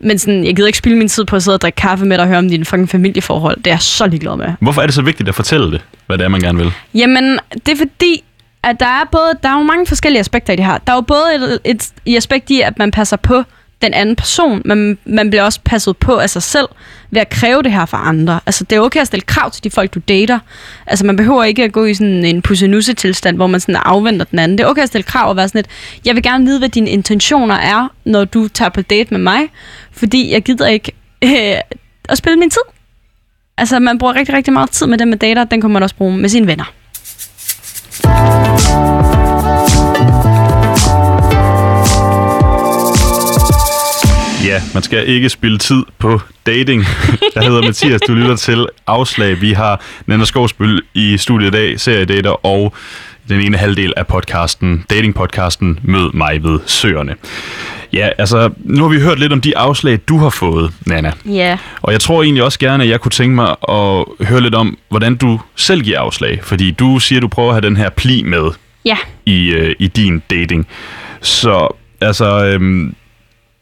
Men sådan, jeg gider ikke spille min tid på at sidde og drikke kaffe med dig og høre om dine fucking familieforhold. Det er jeg så ligeglad med.
Hvorfor er det så vigtigt at fortælle det, hvad det er, man gerne vil?
Jamen, det er fordi, at der er både, der er jo mange forskellige aspekter i det her. Der er jo både et, et, et aspekt i, at man passer på den anden person, men man bliver også passet på af sig selv ved at kræve det her fra andre. Altså, det er okay at stille krav til de folk, du dater. Altså, man behøver ikke at gå i sådan en pussenusse-tilstand, hvor man sådan afventer den anden. Det er okay at stille krav og være sådan et, jeg vil gerne vide, hvad dine intentioner er, når du tager på date med mig, fordi jeg gider ikke øh, at spille min tid. Altså, man bruger rigtig, rigtig meget tid med dem med dater, den kunne man også bruge med sine venner.
Ja, man skal ikke spille tid på dating. Jeg hedder Mathias, du lytter til Afslag. Vi har Nana Skovsbøl i studiet i dag, seriedater og den ene halvdel af podcasten, datingpodcasten Mød mig ved Søerne. Ja, altså, nu har vi hørt lidt om de afslag, du har fået, Nana.
Ja. Yeah.
Og jeg tror egentlig også gerne, at jeg kunne tænke mig at høre lidt om, hvordan du selv giver afslag. Fordi du siger, at du prøver at have den her pli med
Ja.
i, øh, i din dating. Så altså, øhm,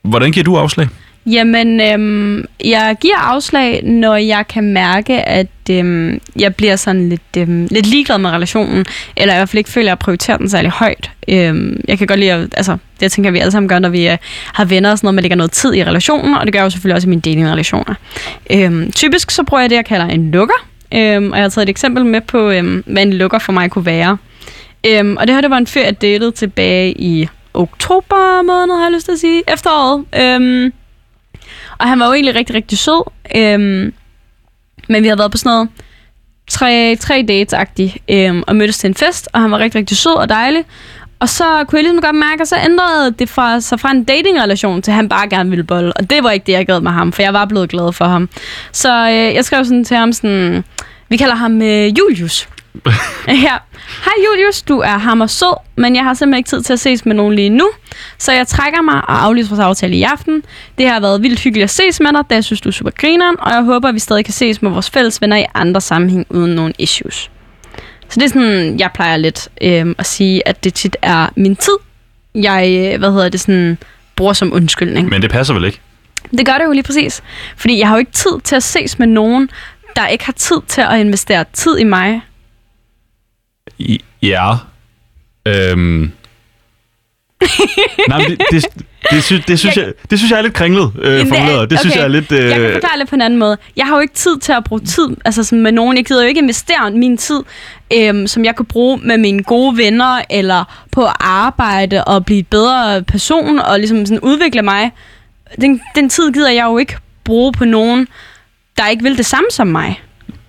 hvordan giver du afslag?
Jamen, øhm, jeg giver afslag, når jeg kan mærke, at øhm, jeg bliver sådan lidt, øhm, lidt ligeglad med relationen, eller i hvert fald ikke føler, at jeg prioriterer den særlig højt. Øhm, jeg kan godt lide, at, altså, det tænker vi alle sammen gør, når vi øh, har venner og sådan noget, man lægger noget tid i relationen, og det gør jeg jo selvfølgelig også i mine datingrelationer. Øhm, typisk så bruger jeg det, jeg kalder en lukker, øhm, og jeg har taget et eksempel med på, øhm, hvad en lukker for mig kunne være. Øhm, og det her, det var en fyr, jeg datede tilbage i oktober måned, har jeg lyst til at sige, efteråret. Øhm, og han var jo egentlig rigtig, rigtig sød. Øhm, men vi havde været på sådan noget tre, tre dates-agtigt, øhm, og mødtes til en fest, og han var rigtig, rigtig sød og dejlig. Og så kunne jeg ligesom godt mærke, at så ændrede det fra, så fra en datingrelation til, at han bare gerne ville bolle. Og det var ikke det, jeg gad med ham, for jeg var blevet glad for ham. Så øh, jeg skrev sådan til ham sådan, vi kalder ham øh, Julius. (laughs) ja. Hej Julius, du er hammer sød, men jeg har simpelthen ikke tid til at ses med nogen lige nu. Så jeg trækker mig og aflyser vores aftale i aften. Det har været vildt hyggeligt at ses med dig, da jeg synes, du er super grineren, og jeg håber, at vi stadig kan ses med vores fælles venner i andre sammenhæng uden nogen issues. Så det er sådan, jeg plejer lidt øh, at sige, at det tit er min tid, jeg, øh, hvad hedder det, sådan, bruger som undskyldning.
Men det passer vel ikke?
Det gør det jo lige præcis. Fordi jeg har jo ikke tid til at ses med nogen, der ikke har tid til at investere tid i mig.
I, ja. Øhm. Nej, men det, det, det, synes, det, synes
Jeg-
jeg, det synes jeg er lidt kringlet øh,
det er-
formuleret. Det synes
okay.
jeg er lidt... Øh,
Jeg kan forklare det på en anden måde. Jeg har jo ikke tid til at bruge tid altså sådan med nogen. Jeg gider jo ikke investere min tid, øhm, som jeg kan bruge med mine gode venner, eller på at arbejde og blive et bedre person, og ligesom sådan udvikle mig. Den, den tid gider jeg jo ikke bruge på nogen, der ikke vil det samme som mig.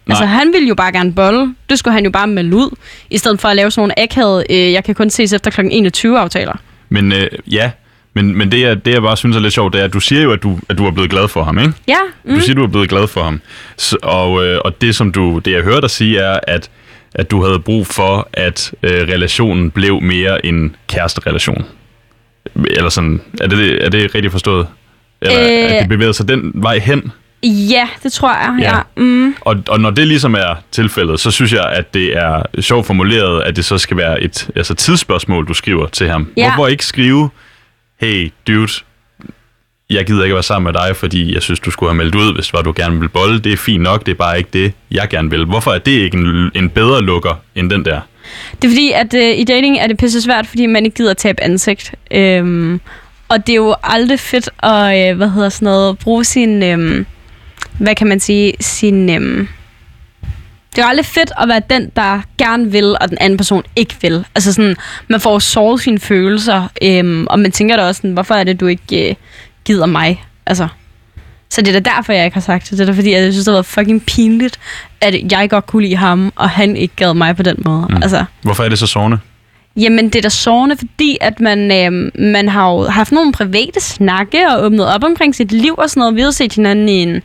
Nej. Altså, han ville jo bare gerne bolle. Det skulle han jo bare melde ud, i stedet for at lave sådan nogle akavet, øh, jeg kan kun ses efter kl. 21 aftaler.
Men øh, ja, men, men det, jeg, det jeg bare synes er lidt sjovt, det er, at du siger jo, at du, at du er blevet glad for ham, ikke?
Ja,
Du
mm.
siger, du er blevet glad for ham. Så, og, øh, og det, som du, det, jeg hører dig sige, er, at, at du havde brug for, at øh, relationen blev mere en kæresterelation. Eller sådan, er det, er det rigtigt forstået? Eller. Øh. at det bevægede sig den vej hen?
Ja, det tror jeg.
Ja.
Ja. Mm.
Og, og når det ligesom er tilfældet, så synes jeg, at det er sjovt formuleret, at det så skal være et altså tidsspørgsmål, du skriver til ham.
Ja.
Hvorfor ikke skrive, hey dude, jeg gider ikke være sammen med dig, fordi jeg synes, du skulle have meldt ud, hvis var, du gerne vil bolle. Det er fint nok, det er bare ikke det, jeg gerne vil. Hvorfor er det ikke en, en bedre lukker end den der?
Det er fordi, at øh, i dating er det pisse svært, fordi man ikke gider tabe ansigt. Øhm, og det er jo aldrig fedt at, øh, hvad hedder sådan noget, bruge sin, øhm, hvad kan man sige, sin... Øhm, det er jo aldrig fedt at være den, der gerne vil, og den anden person ikke vil. Altså sådan, man får såret sine følelser, øhm, og man tænker da også sådan, hvorfor er det, du ikke øh, gider mig? Altså, så det er da derfor, jeg ikke har sagt det. Det er da fordi, jeg synes, det har været fucking pinligt, at jeg godt kunne lide ham, og han ikke gad mig på den måde.
Mm.
Altså,
Hvorfor er det så sårende?
Jamen, det er da sårende, fordi at man, øh, man har jo haft nogle private snakke og åbnet op omkring sit liv og sådan noget. Vi har set hinanden i en,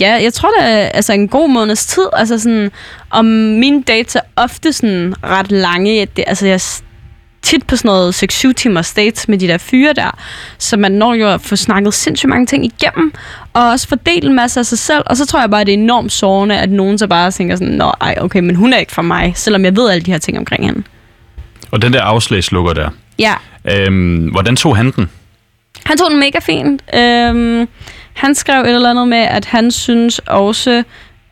ja, jeg tror det er altså en god måneds tid. Altså sådan, om mine dates er ofte sådan ret lange. Det, altså, jeg er tit på sådan noget 6-7 timers dates med de der fyre der. Så man når jo at få snakket sindssygt mange ting igennem, og også fordele en masse af sig selv. Og så tror jeg bare, at det er enormt sårende, at nogen så bare tænker sådan, nå, ej, okay, men hun er ikke for mig, selvom jeg ved alle de her ting omkring hende.
Og den der afslagslukker der,
Ja,
øhm, hvordan tog han den?
Han tog den mega fint. Øhm, han skrev et eller andet med, at han synes også...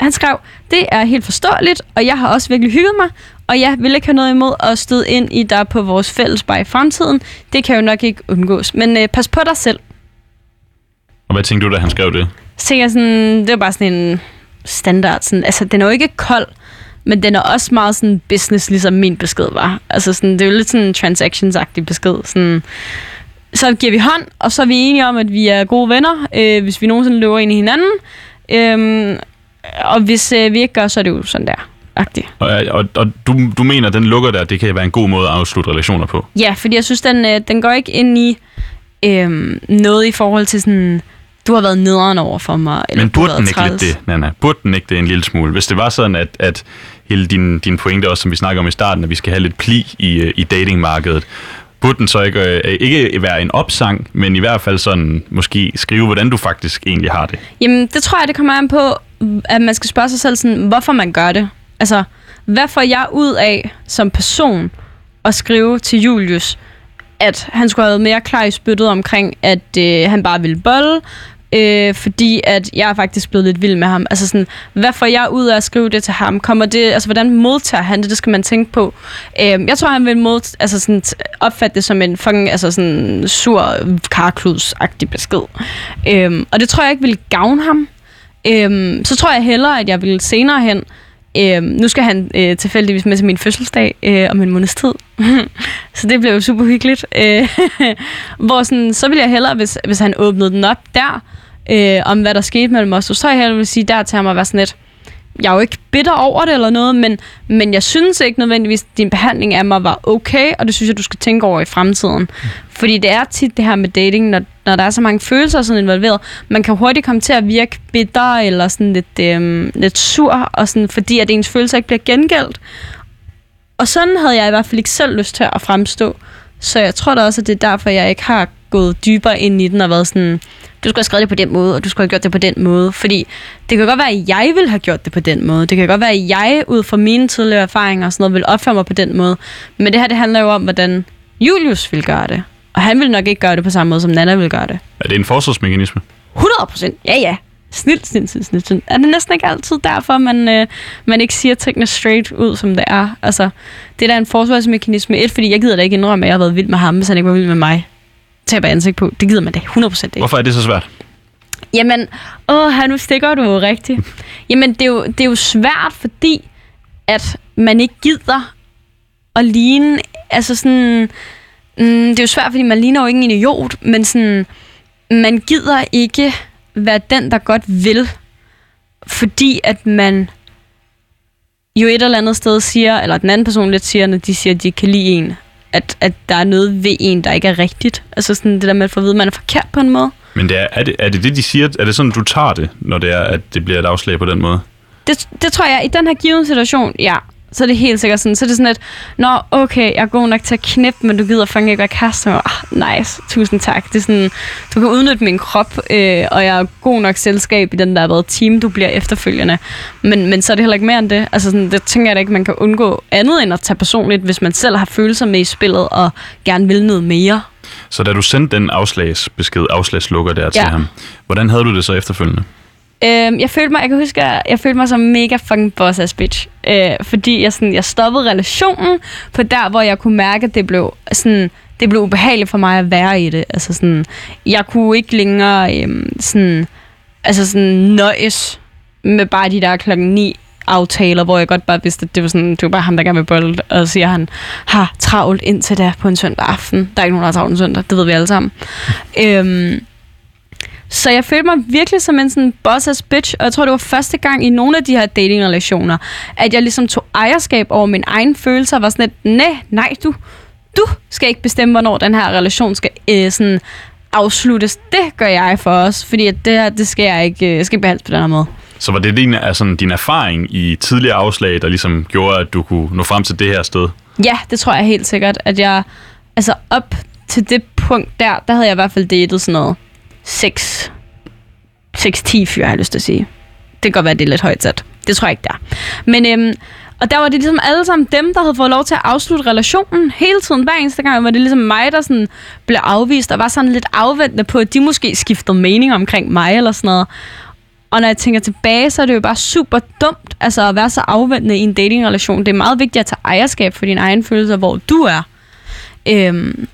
Han skrev, det er helt forståeligt, og jeg har også virkelig hygget mig, og jeg vil ikke have noget imod at støde ind i dig på vores fælles bare i fremtiden. Det kan jo nok ikke undgås. Men øh, pas på dig selv.
Og hvad tænkte du, da han skrev det?
Så tænker jeg sådan, det er bare sådan en standard. Sådan, altså, den er jo ikke kold, men den er også meget sådan business, ligesom min besked var. Altså sådan, det er jo lidt sådan en transactions-agtig besked. Sådan, så giver vi hånd, og så er vi enige om, at vi er gode venner, øh, hvis vi nogensinde løber ind i hinanden. Øhm, og hvis øh, vi ikke gør, så er det jo sådan der. Agtigt.
Og, og, og du, du mener, at den lukker der, det kan være en god måde at afslutte relationer på?
Ja, fordi jeg synes, den, øh, den går ikke ind i øhm, noget i forhold til sådan, du har været nederen over for mig. Eller
Men burde den ikke lidt
træls.
det, Nana? Burde den ikke det en lille smule? Hvis det var sådan, at, at hele din, din pointe, også som vi snakker om i starten, at vi skal have lidt pli i, øh, i datingmarkedet, burde den så ikke, øh, ikke være en opsang, men i hvert fald sådan måske skrive, hvordan du faktisk egentlig har det?
Jamen, det tror jeg, det kommer an på, at man skal spørge sig selv sådan, hvorfor man gør det. Altså, hvad får jeg ud af som person at skrive til Julius, at han skulle have været mere klar i spyttet omkring, at øh, han bare ville bolle, Øh, fordi at jeg er faktisk blevet lidt vild med ham. Altså sådan, hvad får jeg ud af at skrive det til ham? Kommer det, altså hvordan modtager han det? Det skal man tænke på. Øh, jeg tror, han vil mod, altså sådan, opfatte det som en fucking, altså sådan sur karkluds-agtig besked. Øh, og det tror jeg ikke vil gavne ham. Øh, så tror jeg hellere, at jeg vil senere hen Øh, nu skal han øh, tilfældigvis med til min fødselsdag øh, om en måneds tid. (laughs) så det blev jo super hyggeligt. Øh, (laughs) hvor sådan, så ville jeg hellere, hvis, hvis han åbnede den op der, øh, om hvad der skete mellem os, så jeg vil sige der til ham at være sådan lidt, jeg er jo ikke bitter over det eller noget, men, men jeg synes ikke nødvendigvis, at din behandling af mig var okay, og det synes jeg, du skal tænke over i fremtiden. Fordi det er tit det her med dating, når, når der er så mange følelser sådan involveret, man kan hurtigt komme til at virke bitter eller sådan lidt, øhm, lidt sur, og sådan, fordi at ens følelser ikke bliver gengældt. Og sådan havde jeg i hvert fald ikke selv lyst til at fremstå. Så jeg tror da også, at det er derfor, jeg ikke har gået dybere ind i den og været sådan, du skulle have skrevet det på den måde, og du skulle have gjort det på den måde. Fordi det kan godt være, at jeg ville have gjort det på den måde. Det kan godt være, at jeg ud fra mine tidligere erfaringer og sådan noget, vil opføre mig på den måde. Men det her, det handler jo om, hvordan Julius vil gøre det. Og han vil nok ikke gøre det på samme måde, som Nana vil gøre det.
Er det en forsvarsmekanisme?
100 procent. Ja, ja. Snilt, snilt, snilt, snilt, snilt. Er det næsten ikke altid derfor, man, øh, man ikke siger tingene straight ud, som det er? Altså, det er da en forsvarsmekanisme. Et, fordi jeg gider da ikke indrømme, at jeg har været vild med ham, hvis han ikke var vild med mig taber ansigt på. Det gider man da 100% ikke.
Hvorfor er det så svært?
Jamen, åh, her nu stikker du jo rigtigt. (laughs) Jamen, det er jo, det er jo svært, fordi at man ikke gider at ligne, altså sådan, mm, det er jo svært, fordi man ligner jo ikke en idiot, men sådan, man gider ikke være den, der godt vil, fordi at man jo et eller andet sted siger, eller den anden person lidt siger, når de siger, at de kan lide en, at, at der er noget ved en, der ikke er rigtigt. Altså sådan det der med at få at vide, at man er forkert på en måde.
Men det er, er, det, er det det, de siger? Er det sådan, du tager det, når det er, at det bliver et afslag på den måde?
Det, det tror jeg, i den her given situation, ja så er det helt sikkert sådan, så er det sådan lidt, nå, okay, jeg er god nok til at knippe, men du gider fandme ikke være kæreste med ah, nice, tusind tak. Det er sådan, du kan udnytte min krop, øh, og jeg er god nok selskab i den der været team, du bliver efterfølgende. Men, men så er det heller ikke mere end det. Altså sådan, det tænker jeg da ikke, man kan undgå andet end at tage personligt, hvis man selv har følelser med i spillet, og gerne vil noget mere.
Så da du sendte den afslagsbesked, afslagslukker der ja. til ham, hvordan havde du det så efterfølgende?
Øhm, jeg følte mig, jeg kan huske, jeg følte mig som mega fucking boss ass bitch. Øh, fordi jeg, sådan, jeg stoppede relationen på der, hvor jeg kunne mærke, at det blev sådan, det blev ubehageligt for mig at være i det. Altså sådan, jeg kunne ikke længere øhm, sådan, altså sådan nøjes med bare de der klokken 9 aftaler, hvor jeg godt bare vidste, at det var, sådan, det var bare ham, der gerne vil bold, og siger, han har travlt indtil der på en søndag aften. Der er ikke nogen, der har travlt en søndag, det ved vi alle sammen. øhm, så jeg følte mig virkelig som en sådan boss ass bitch, og jeg tror, det var første gang i nogle af de her dating-relationer, at jeg ligesom tog ejerskab over min egen følelser, og var sådan lidt, nej, nej, du, du skal ikke bestemme, hvornår den her relation skal øh, sådan afsluttes. Det gør jeg for os, fordi at det her, det skal jeg ikke, øh, skal ikke behandles på den her måde.
Så var det din, altså, din erfaring i tidligere afslag, der ligesom gjorde, at du kunne nå frem til det her sted?
Ja, det tror jeg helt sikkert, at jeg, altså op til det punkt der, der havde jeg i hvert fald datet sådan noget 6, 6-10 fyre, har jeg lyst til at sige. Det kan godt være, at det er lidt højt sat. Det tror jeg ikke, der. Men øhm, og der var det ligesom alle sammen dem, der havde fået lov til at afslutte relationen hele tiden. Hver eneste gang var det ligesom mig, der sådan blev afvist, og var sådan lidt afventende på, at de måske skiftede mening omkring mig eller sådan noget. Og når jeg tænker tilbage, så er det jo bare super dumt altså at være så afventende i en datingrelation. Det er meget vigtigt at tage ejerskab for dine egne følelser, hvor du er. Øhm,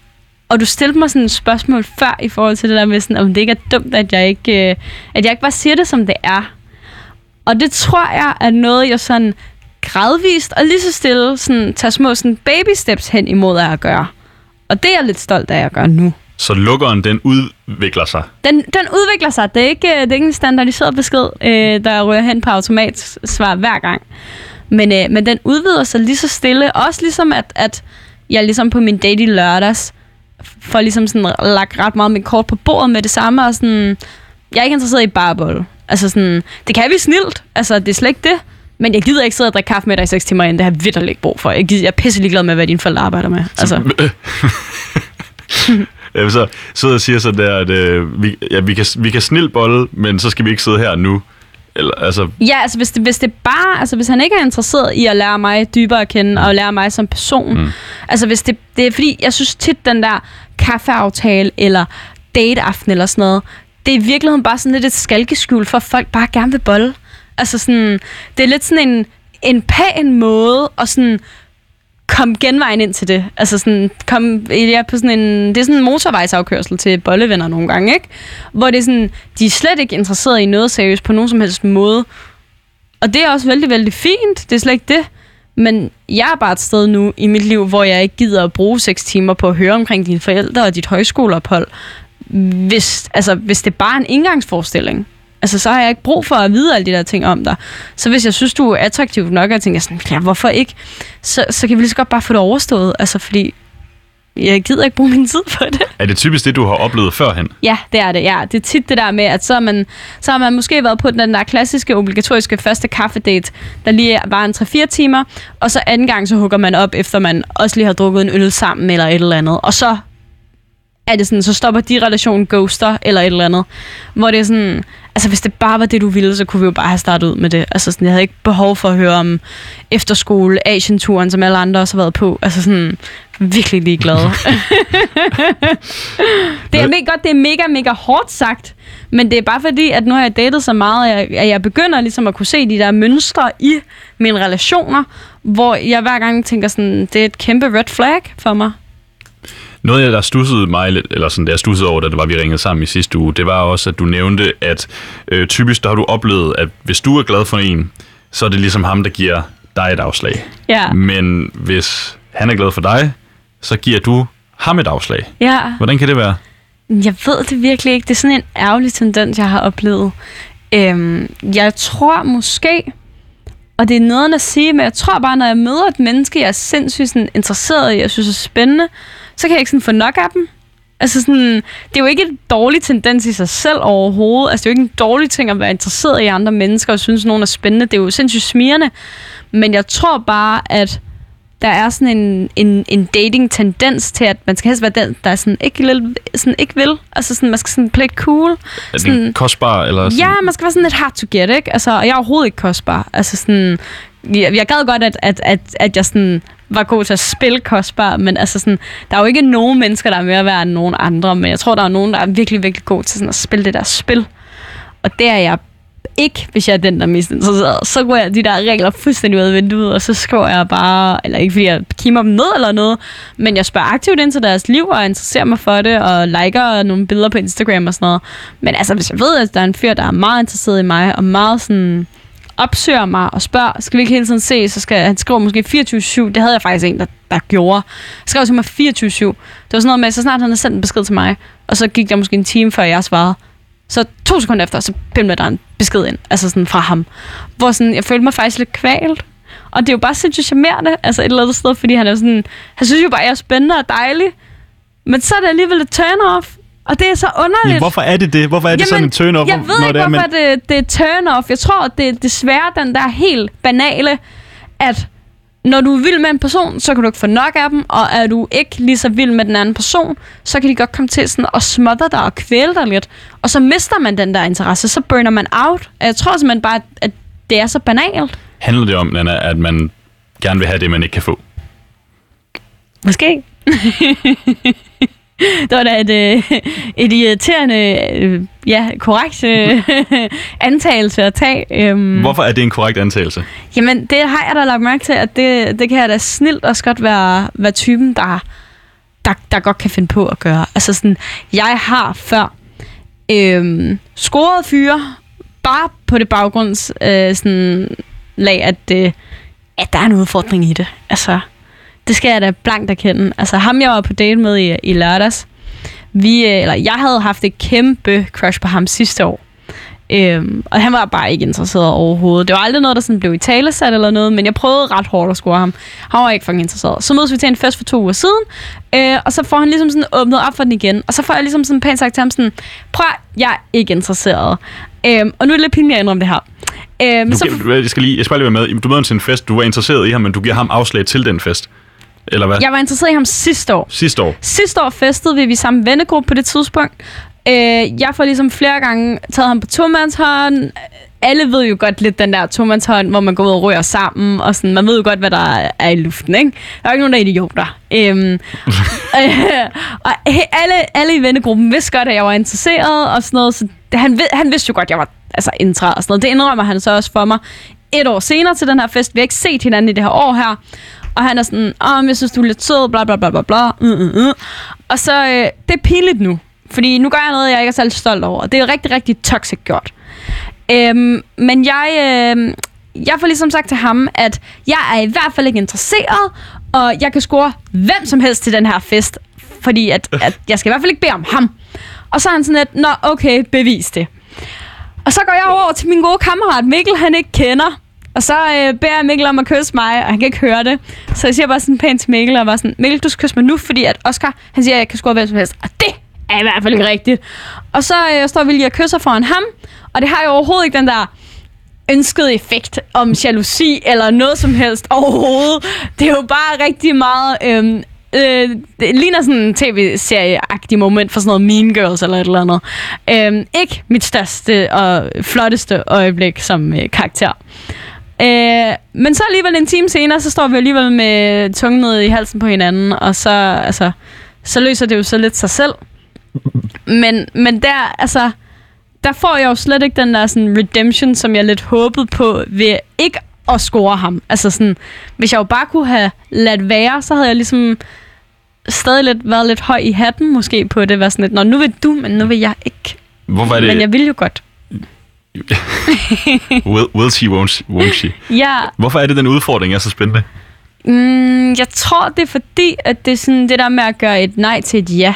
og du stillede mig sådan et spørgsmål før i forhold til det der med, sådan, om det ikke er dumt, at jeg ikke, øh, at jeg ikke bare siger det, som det er. Og det tror jeg er noget, jeg sådan gradvist og lige så stille sådan, tager små sådan baby steps hen imod at gøre. Og det er jeg lidt stolt af at gøre nu.
Så lukkeren, den udvikler sig?
Den, den udvikler sig. Det er ikke, det er ikke en standardiseret besked, øh, der rører hen på automatsvar hver gang. Men, øh, men den udvider sig lige så stille. Også ligesom, at, at jeg ligesom på min date i lørdags for ligesom sådan lagt ret meget mit kort på bordet med det samme, og sådan, jeg er ikke interesseret i barbolle. Altså sådan, det kan vi snilt, altså det er slet ikke det, men jeg gider ikke sidde og drikke kaffe med dig i 6 timer ind, det har jeg vidderligt ikke brug for. Jeg, gider, jeg er pisse ligeglad med, hvad dine forældre arbejder med. Altså. (laughs)
jeg så sidder og siger så der, at øh, vi, ja, vi, kan, vi kan snilt bolle, men så skal vi ikke sidde her nu. Eller, altså...
Ja, altså hvis det, hvis det bare, altså hvis han ikke er interesseret i at lære mig dybere at kende, og lære mig som person, mm. altså hvis det, det er fordi, jeg synes tit den der kaffeaftale, eller dateaften eller sådan noget, det er i virkeligheden bare sådan lidt et skalkeskjul for, at folk bare gerne vil bolle. Altså sådan, det er lidt sådan en, en pæn måde at sådan kom genvejen ind til det. Altså sådan, kom, ja, på sådan en, det er sådan en motorvejsafkørsel til bollevenner nogle gange, ikke? Hvor det er sådan, de er slet ikke interesseret i noget seriøst på nogen som helst måde. Og det er også vældig, vældig fint. Det er slet ikke det. Men jeg er bare et sted nu i mit liv, hvor jeg ikke gider at bruge 6 timer på at høre omkring dine forældre og dit højskoleophold. Hvis, altså, hvis det er bare en indgangsforestilling. Altså, så har jeg ikke brug for at vide alle de der ting om dig. Så hvis jeg synes, du er attraktiv nok, og jeg tænker sådan, ja, hvorfor ikke? Så, så kan vi lige så godt bare få det overstået. Altså, fordi jeg gider ikke bruge min tid på det.
Er det typisk det, du har oplevet førhen?
Ja, det er det. Ja. Det er tit det der med, at så har man, så har man måske været på den der klassiske, obligatoriske første kaffedate, der lige var en 3-4 timer, og så anden gang, så hugger man op, efter man også lige har drukket en øl sammen eller et eller andet. Og så er det sådan, så stopper de relation ghoster eller et eller andet. Hvor det er sådan, altså hvis det bare var det, du ville, så kunne vi jo bare have startet ud med det. Altså sådan, jeg havde ikke behov for at høre om efterskole, Asian-turen, som alle andre også har været på. Altså sådan, virkelig ligeglad. (laughs) det er mega godt, det er mega, mega hårdt sagt, men det er bare fordi, at nu har jeg datet så meget, at jeg, at jeg begynder ligesom at kunne se de der mønstre i mine relationer, hvor jeg hver gang tænker sådan, det er et kæmpe red flag for mig.
Noget, der stussede mig lidt, eller sådan, jeg stussede over, da det var, vi ringede sammen i sidste uge, det var også, at du nævnte, at øh, typisk der har du oplevet, at hvis du er glad for en, så er det ligesom ham, der giver dig et afslag.
Ja.
Men hvis han er glad for dig, så giver du ham et afslag.
Ja.
Hvordan kan det være?
Jeg ved det virkelig ikke. Det er sådan en ærgerlig tendens, jeg har oplevet. Øhm, jeg tror måske, og det er noget at sige, men jeg tror bare, når jeg møder et menneske, jeg er sindssygt sådan, interesseret i, jeg synes er spændende, så kan jeg ikke sådan få nok af dem. Altså sådan, det er jo ikke en dårlig tendens i sig selv overhovedet. Altså det er jo ikke en dårlig ting at være interesseret i andre mennesker og synes, at nogen er spændende. Det er jo sindssygt smirende. Men jeg tror bare, at der er sådan en, en, en dating-tendens til, at man skal helst være den, der er sådan ikke, sådan ikke vil. Altså sådan, man skal sådan play cool.
Er
sådan,
det kostbar? Eller sådan?
Ja, man skal være sådan lidt hard to get, ikke? Altså, og jeg er overhovedet ikke kostbar. Altså sådan, jeg, jeg gad godt, at, at, at, at jeg sådan var god til at spille kostbar, men altså sådan, der er jo ikke nogen mennesker, der er mere værd end nogen andre, men jeg tror, der er nogen, der er virkelig, virkelig god til sådan at spille det der spil. Og det er jeg ikke, hvis jeg er den, der er mest interesseret. Så går jeg de der regler fuldstændig ud af vinduet, og så skriver jeg bare, eller ikke fordi jeg kimer dem ned eller noget, men jeg spørger aktivt ind til deres liv, og interesserer mig for det, og liker nogle billeder på Instagram og sådan noget. Men altså, hvis jeg ved, at der er en fyr, der er meget interesseret i mig, og meget sådan opsøger mig og spørger, skal vi ikke hele tiden se, så skal han skrive måske 24-7. Det havde jeg faktisk en, der, der gjorde. Han skrev til mig 24-7. Det var sådan noget med, så snart han havde sendt en besked til mig, og så gik der måske en time, før jeg svarede. Så to sekunder efter, så pimlede der en besked ind, altså sådan fra ham. Hvor sådan, jeg følte mig faktisk lidt kvalt. Og det er jo bare sindssygt charmerende, altså et eller andet sted, fordi han er sådan, han synes jo bare, at jeg er spændende og dejlig. Men så er det alligevel et turn-off. Og det er så underligt.
Ja, hvorfor er det det? Hvorfor er det
Jamen,
sådan en turn-off?
Jeg ved
når
ikke,
det er,
hvorfor men... det, det er turn-off. Jeg tror, det er desværre den der helt banale, at når du er vild med en person, så kan du ikke få nok af dem, og er du ikke lige så vild med den anden person, så kan de godt komme til sådan at smadre dig og kvæle dig lidt. Og så mister man den der interesse, så burner man out. Jeg tror simpelthen bare, at det er så banalt.
Handler det om, Nana, at man gerne vil have det, man ikke kan få?
Måske. (laughs) det var da et, øh, et irriterende, øh, ja, korrekt øh, (laughs) antagelse at tage. Øhm,
Hvorfor er det en korrekt antagelse?
Jamen, det har jeg da lagt mærke til, at det, det kan jeg da snilt også godt være, være typen, der, der, der godt kan finde på at gøre. Altså sådan, jeg har før øhm, scoret fyre, bare på det baggrunds øh, sådan, lag, at, øh, at der er en udfordring i det. Altså, det skal jeg da blankt erkende. Altså ham, jeg var på date med i, i lørdags, vi, øh, eller jeg havde haft et kæmpe crush på ham sidste år. Øhm, og han var bare ikke interesseret overhovedet. Det var aldrig noget, der sådan blev i talesat eller noget, men jeg prøvede ret hårdt at score ham. Han var ikke fucking interesseret. Så mødes vi til en fest for to uger siden, øh, og så får han ligesom sådan åbnet op for den igen. Og så får jeg ligesom sådan pænt sagt til ham sådan, prøv, jeg er ikke interesseret. Øhm, og nu er det lidt pinligt at indrømme det her.
Øhm, du, så, jeg, skal lige, jeg skal bare lige være med. Du møder til en fest, du var interesseret i ham, men du giver ham afslag til den fest. Eller hvad?
Jeg var interesseret i ham sidste år.
Sidste år?
Sidste år festede vi, vi samme vennegruppe på det tidspunkt. Øh, jeg får ligesom flere gange taget ham på tomandshånd. Alle ved jo godt lidt den der tomandshånd, hvor man går ud og rører sammen, og sådan, man ved jo godt, hvad der er i luften, ikke? Der er jo ikke nogen, der er idioter. Øhm, (laughs) Øh, og alle, alle i vennegruppen vidste godt, at jeg var interesseret og sådan noget, så han, han vidste jo godt, at jeg var altså, interesseret og sådan noget. Det indrømmer han så også for mig et år senere til den her fest. Vi har ikke set hinanden i det her år her. Og han er sådan, om jeg synes, du er lidt sød, bla bla bla bla bla. Mm, mm, mm. Og så, øh, det er pinligt nu. Fordi nu gør jeg noget, jeg ikke er særlig stolt over. Det er rigtig, rigtig toxic gjort. Øhm, men jeg, øh, jeg får ligesom sagt til ham, at jeg er i hvert fald ikke interesseret, og jeg kan score hvem som helst til den her fest, fordi at, (laughs) at jeg skal i hvert fald ikke bede om ham. Og så er han sådan lidt, nå okay, bevis det. Og så går jeg over til min gode kammerat Mikkel, han ikke kender. Og så øh, beder jeg Mikkel om at kysse mig, og han kan ikke høre det. Så jeg siger bare sådan pænt til Mikkel, og var sådan, Mikkel, du skal kysse mig nu, fordi at Oscar, han siger, at jeg kan score hvem som helst. Og det er i hvert fald ikke rigtigt. Og så øh, står vi lige og kysser foran ham, og det har jo overhovedet ikke den der ønskede effekt om jalousi eller noget som helst overhovedet. Det er jo bare rigtig meget... Øhm, øh, det ligner sådan en tv-serie-agtig moment for sådan noget Mean Girls eller et eller andet. Øhm, ikke mit største og flotteste øjeblik som øh, karakter. Øh, men så alligevel en time senere, så står vi alligevel med tungen ned i halsen på hinanden, og så, altså, så løser det jo så lidt sig selv. (laughs) Men, men der, altså, der får jeg jo slet ikke den der sådan redemption, som jeg lidt håbede på ved ikke at score ham. Altså sådan, hvis jeg jo bare kunne have ladt være, så havde jeg ligesom stadig lidt, været lidt høj i hatten måske på det. Var sådan lidt, Nå, nu vil du, men nu vil jeg ikke.
Hvorfor er det...
Men jeg vil jo godt. (laughs)
will, will she, won't, won't she?
Ja,
Hvorfor er det, den udfordring er så spændende?
mm, jeg tror, det er fordi, at det er sådan det der med at gøre et nej til et ja.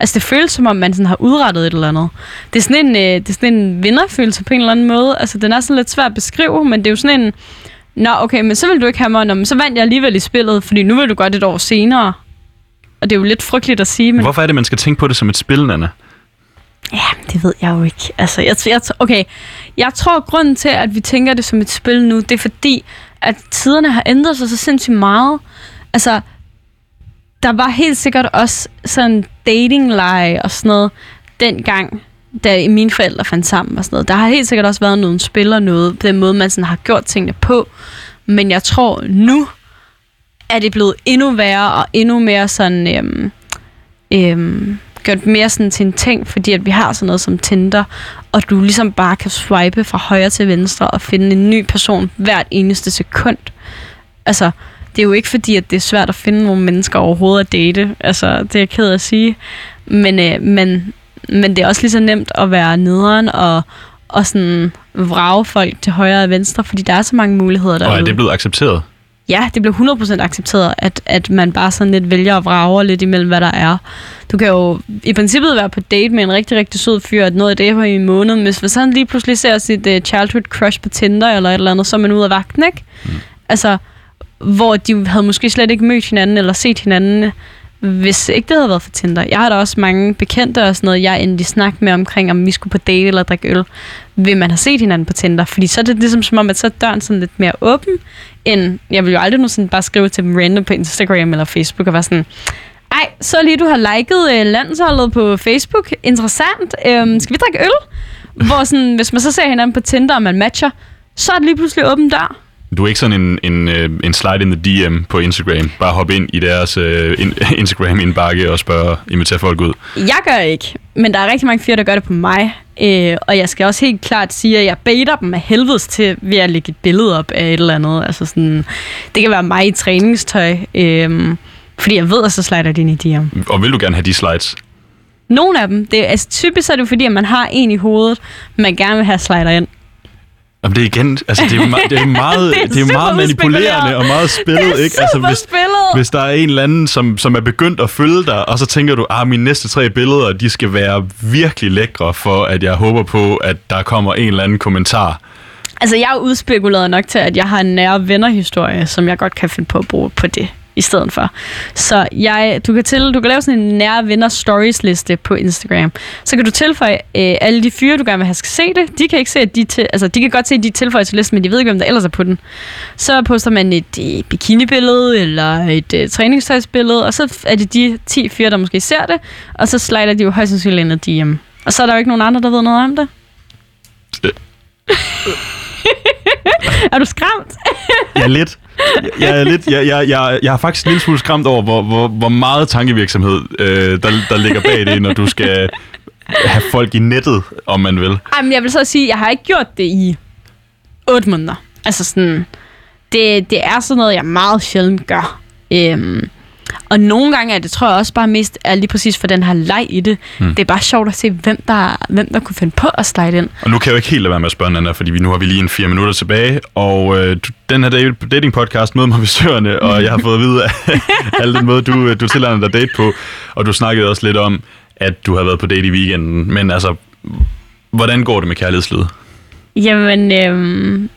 Altså, det føles som om, man sådan har udrettet et eller andet. Det er sådan en, øh, det er sådan en vinderfølelse på en eller anden måde. Altså, den er sådan lidt svær at beskrive, men det er jo sådan en... Nå, okay, men så vil du ikke have mig, Nå, men så vandt jeg alligevel i spillet, fordi nu vil du godt et år senere. Og det er jo lidt frygteligt at sige, men
Hvorfor er det, man skal tænke på det som et spil, Nana?
Ja, det ved jeg jo ikke. Altså, jeg, jeg, okay, jeg tror, at grunden til, at vi tænker det som et spil nu, det er fordi, at tiderne har ændret sig så sindssygt meget. Altså, der var helt sikkert også sådan dating og sådan noget dengang, da mine forældre fandt sammen og sådan noget. Der har helt sikkert også været nogle spil og noget, på den måde, man sådan har gjort tingene på. Men jeg tror, nu er det blevet endnu værre og endnu mere sådan... Øhm, øhm, gjort mere sådan til en ting, fordi at vi har sådan noget som Tinder, og du ligesom bare kan swipe fra højre til venstre og finde en ny person hvert eneste sekund. Altså, det er jo ikke fordi, at det er svært at finde nogle mennesker overhovedet at date. Altså, det er jeg ked at sige. Men, øh, men, men det er også lige så nemt at være nederen og, og sådan vrage folk til højre og venstre, fordi der er så mange muligheder derude.
Og er det blevet accepteret?
Ja, det blev 100% accepteret, at, at man bare sådan lidt vælger at vrage lidt imellem, hvad der er. Du kan jo i princippet være på date med en rigtig, rigtig sød fyr, at noget af det her i en måned, men hvis han lige pludselig ser sit uh, childhood crush på Tinder eller et eller andet, så er man ude af vagten, ikke? Mm. Altså, hvor de havde måske slet ikke mødt hinanden eller set hinanden, hvis ikke det havde været for Tinder. Jeg har da også mange bekendte og sådan noget, jeg endelig snakket med omkring, om vi skulle på date eller drikke øl, vil man have set hinanden på Tinder. Fordi så er det ligesom som om, at så er døren sådan lidt mere åben, end jeg vil jo aldrig nogensinde bare skrive til dem random på Instagram eller Facebook og være sådan, ej, så lige du har liket øh, landsholdet på Facebook. Interessant. Øhm, skal vi drikke øl? Hvor sådan, hvis man så ser hinanden på Tinder, og man matcher, så er det lige pludselig åben dør.
Du er ikke sådan en, en, øh, en slide in the DM på Instagram. Bare hoppe ind i deres uh, in, (laughs) Instagram-indbakke og spørge, invitere folk ud.
Jeg gør ikke, men der er rigtig mange fyre, der gør det på mig. Øh, og jeg skal også helt klart sige, at jeg baiter dem af helvedes til ved at lægge et billede op af et eller andet. Altså sådan, det kan være mig i træningstøj, øh, fordi jeg ved, at så slider det ind i DM.
Og vil du gerne have de slides?
Nogle af dem, det er, altså, typisk er det fordi, at man har en i hovedet, man gerne vil have slider ind.
Jamen det er igen, altså det er, jo, det er (laughs) meget,
Det er
det er meget manipulerende og meget spillet,
Det er
ikke? Altså hvis,
spillet.
hvis der er en eller anden, som, som er begyndt at følge dig, og så tænker du, ah, mine næste tre billeder, de skal være virkelig lækre, for at jeg håber på, at der kommer en eller anden kommentar.
Altså, jeg er udspekuleret nok til, at jeg har en nære vennerhistorie, som jeg godt kan finde på at bruge på det i stedet for. Så jeg, du, kan til, du kan lave sådan en nære venner stories liste på Instagram. Så kan du tilføje øh, alle de fyre, du gerne vil have skal se det. De kan ikke se, at de, til, altså, de kan godt se, at de er tilføjet til listen, men de ved ikke, hvem der ellers er på den. Så poster man et øh, bikinibillede eller et øh, træningstøjsbillede, og så er det de 10 fyre, der måske ser det, og så slider de jo højst sandsynligt ind ad DM. Og så er der jo ikke nogen andre, der ved noget om det.
Øh. (laughs)
er du skræmt?
Ja, lidt jeg, er lidt, jeg, jeg, jeg, jeg er faktisk en lille smule skræmt over, hvor, hvor, hvor meget tankevirksomhed, øh, der, der ligger bag det, når du skal have folk i nettet, om man vil.
Jamen, jeg vil så sige, at jeg har ikke gjort det i 8 måneder. Altså sådan, det, det er sådan noget, jeg meget sjældent gør. Øhm, og nogle gange er det, tror jeg også bare mest er lige præcis for den her leg i det. Mm. Det er bare sjovt at se, hvem der, hvem der kunne finde på at slide ind.
Og nu kan jeg jo ikke helt lade være med at spørge Nana, fordi vi nu har vi lige en fire minutter tilbage, og øh, du, den her dating podcast møder mig ved Søerne, og jeg har fået at vide af (laughs) al den måde, du, du tillader dig date på, og du snakkede også lidt om, at du har været på date i weekenden, men altså, hvordan går det med kærlighedslivet?
Jamen, øhm,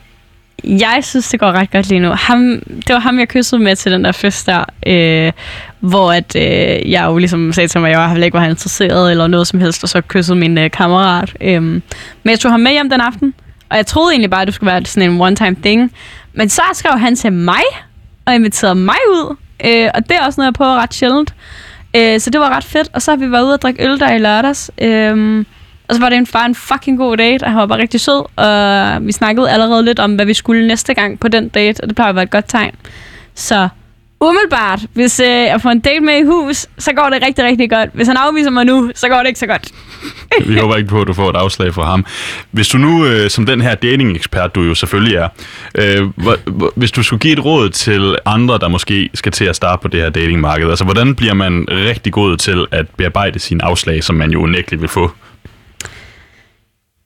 jeg synes, det går ret godt lige nu. Ham, det var ham, jeg kyssede med til den der fest der, øh, hvor at, øh, jeg jo ligesom sagde til mig, at jeg ikke var interesseret eller noget som helst, og så kyssede min øh, kammerat. Øh, men jeg tog ham med hjem den aften, og jeg troede egentlig bare, at det skulle være sådan en one-time thing. Men så skrev han til mig, og inviterede mig ud, øh, og det er også noget, jeg prøver ret sjældent. Øh, så det var ret fedt, og så har vi været ude og drikke øl der i lørdags. Øh, og så var det en, far en fucking god date, og han var bare rigtig sød. Og vi snakkede allerede lidt om, hvad vi skulle næste gang på den date, og det plejer at være et godt tegn. Så umiddelbart, hvis øh, jeg får en date med i hus, så går det rigtig, rigtig godt. Hvis han afviser mig nu, så går det ikke så godt. (laughs)
vi håber ikke på, at du får et afslag fra ham. Hvis du nu, øh, som den her dating-ekspert, du jo selvfølgelig er, øh, hvis du skulle give et råd til andre, der måske skal til at starte på det her datingmarked, altså hvordan bliver man rigtig god til at bearbejde sine afslag, som man jo unægteligt vil få?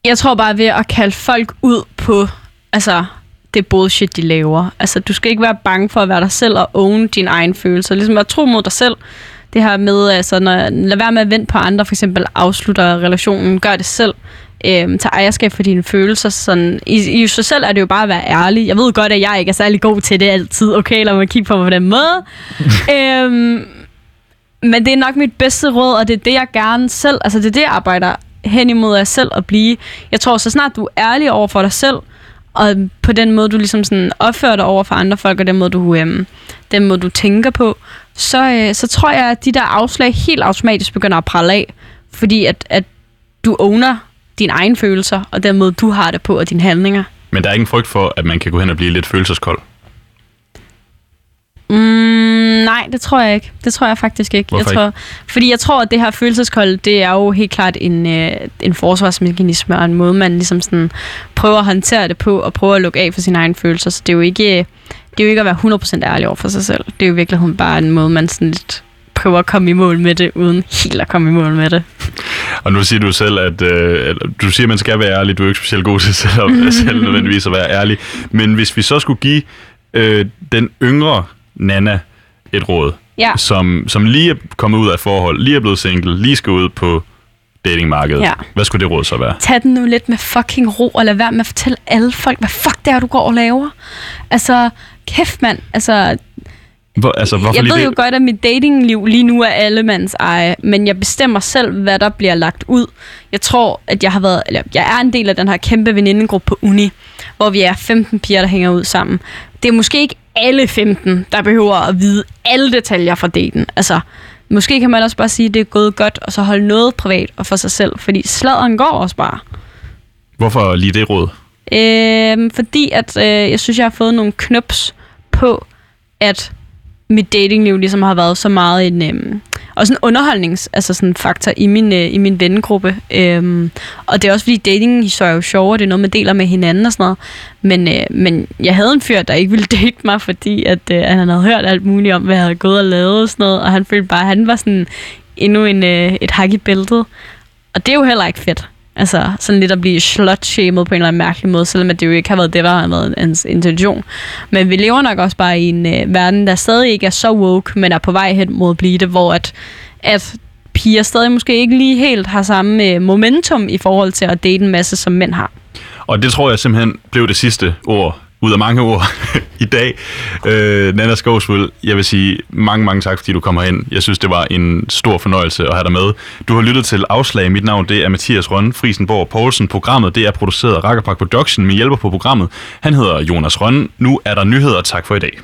Jeg tror bare ved at kalde folk ud på, altså, det bullshit, de laver. Altså, du skal ikke være bange for at være dig selv og own dine egne følelser. Ligesom være tro mod dig selv. Det her med, altså, når, lad være med at vente på andre, for eksempel afslutter relationen, gør det selv. Øhm, tag ejerskab for dine følelser. Sådan, i, I sig selv er det jo bare at være ærlig. Jeg ved godt, at jeg ikke er særlig god til det altid. Okay, lad mig kigge på mig på den måde. (laughs) øhm, men det er nok mit bedste råd, og det er det, jeg gerne selv, altså det er det, jeg arbejder hen imod dig selv at blive. Jeg tror, så snart du er ærlig over for dig selv, og på den måde, du ligesom sådan opfører dig over for andre folk, og den måde, du, øhm, den måde, du tænker på, så, øh, så tror jeg, at de der afslag helt automatisk begynder at prale af, fordi at, at du owner dine egne følelser, og den måde, du har det på, og dine handlinger.
Men der er ingen frygt for, at man kan gå hen og blive lidt følelseskold?
Mm, nej, det tror jeg ikke. Det tror jeg faktisk ikke.
Hvorfor
jeg tror, Fordi jeg tror, at det her følelseskold, det er jo helt klart en, øh, en forsvarsmekanisme og en måde, man ligesom sådan prøver at håndtere det på og prøver at lukke af for sine egne følelser. Så det er jo ikke, det er jo ikke at være 100% ærlig over for sig selv. Det er jo virkelig bare en måde, man sådan lidt prøver at komme i mål med det, uden helt at komme i mål med det.
Og nu siger du selv, at øh, du siger, at man skal være ærlig. Du er ikke specielt god til selv, at, (laughs) selv nødvendigvis at være ærlig. Men hvis vi så skulle give øh, den yngre Nana et råd,
ja.
som, som lige er kommet ud af forhold, lige er blevet single, lige skal ud på datingmarkedet.
Ja.
Hvad skulle det råd så være?
Tag den nu lidt med fucking ro, og lad være med at fortælle alle folk, hvad fuck det er, du går og laver. Altså, kæft mand, altså...
Hvor, altså hvorfor
jeg ved
det?
jo godt, at mit datingliv lige nu er allemands eje, men jeg bestemmer selv, hvad der bliver lagt ud. Jeg tror, at jeg har været, eller jeg er en del af den her kæmpe venindegruppe på uni, hvor vi er 15 piger, der hænger ud sammen. Det er måske ikke alle 15, der behøver at vide alle detaljer fra daten. Altså, måske kan man også bare sige, at det er gået godt, og så holde noget privat og for sig selv, fordi sladeren går også bare.
Hvorfor lige det råd?
Øh, fordi at øh, jeg synes, jeg har fået nogle knups på, at mit datingliv ligesom har været så meget en, øhm, også en underholdnings altså sådan faktor i min, øh, i min vennegruppe. Øhm, og det er også fordi datinghistorier er jo sjovere, det er noget, man deler med hinanden og sådan noget. Men, øh, men jeg havde en fyr, der ikke ville (laughs) date mig, fordi at, øh, han havde hørt alt muligt om, hvad jeg havde gået og lavet og sådan noget. Og han følte bare, at han var sådan endnu en, øh, et hak i bæltet. Og det er jo heller ikke fedt. Altså sådan lidt at blive slut-shamed på en eller anden mærkelig måde, selvom det jo ikke har været det, der har været hans intention. Men vi lever nok også bare i en øh, verden, der stadig ikke er så woke, men er på vej hen mod at blive det, hvor at, at piger stadig måske ikke lige helt har samme øh, momentum i forhold til at date en masse, som mænd har.
Og det tror jeg simpelthen blev det sidste ord ud af mange ord (laughs) i dag. Øh, Nana Skovsvøl, jeg vil sige mange, mange tak, fordi du kommer hen. Jeg synes, det var en stor fornøjelse at have dig med. Du har lyttet til Afslag. Mit navn det er Mathias Rønne Frisenborg Poulsen. Programmet det er produceret af Rakkerpark Production med hjælper på programmet. Han hedder Jonas Rønne. Nu er der nyheder. Tak for i dag.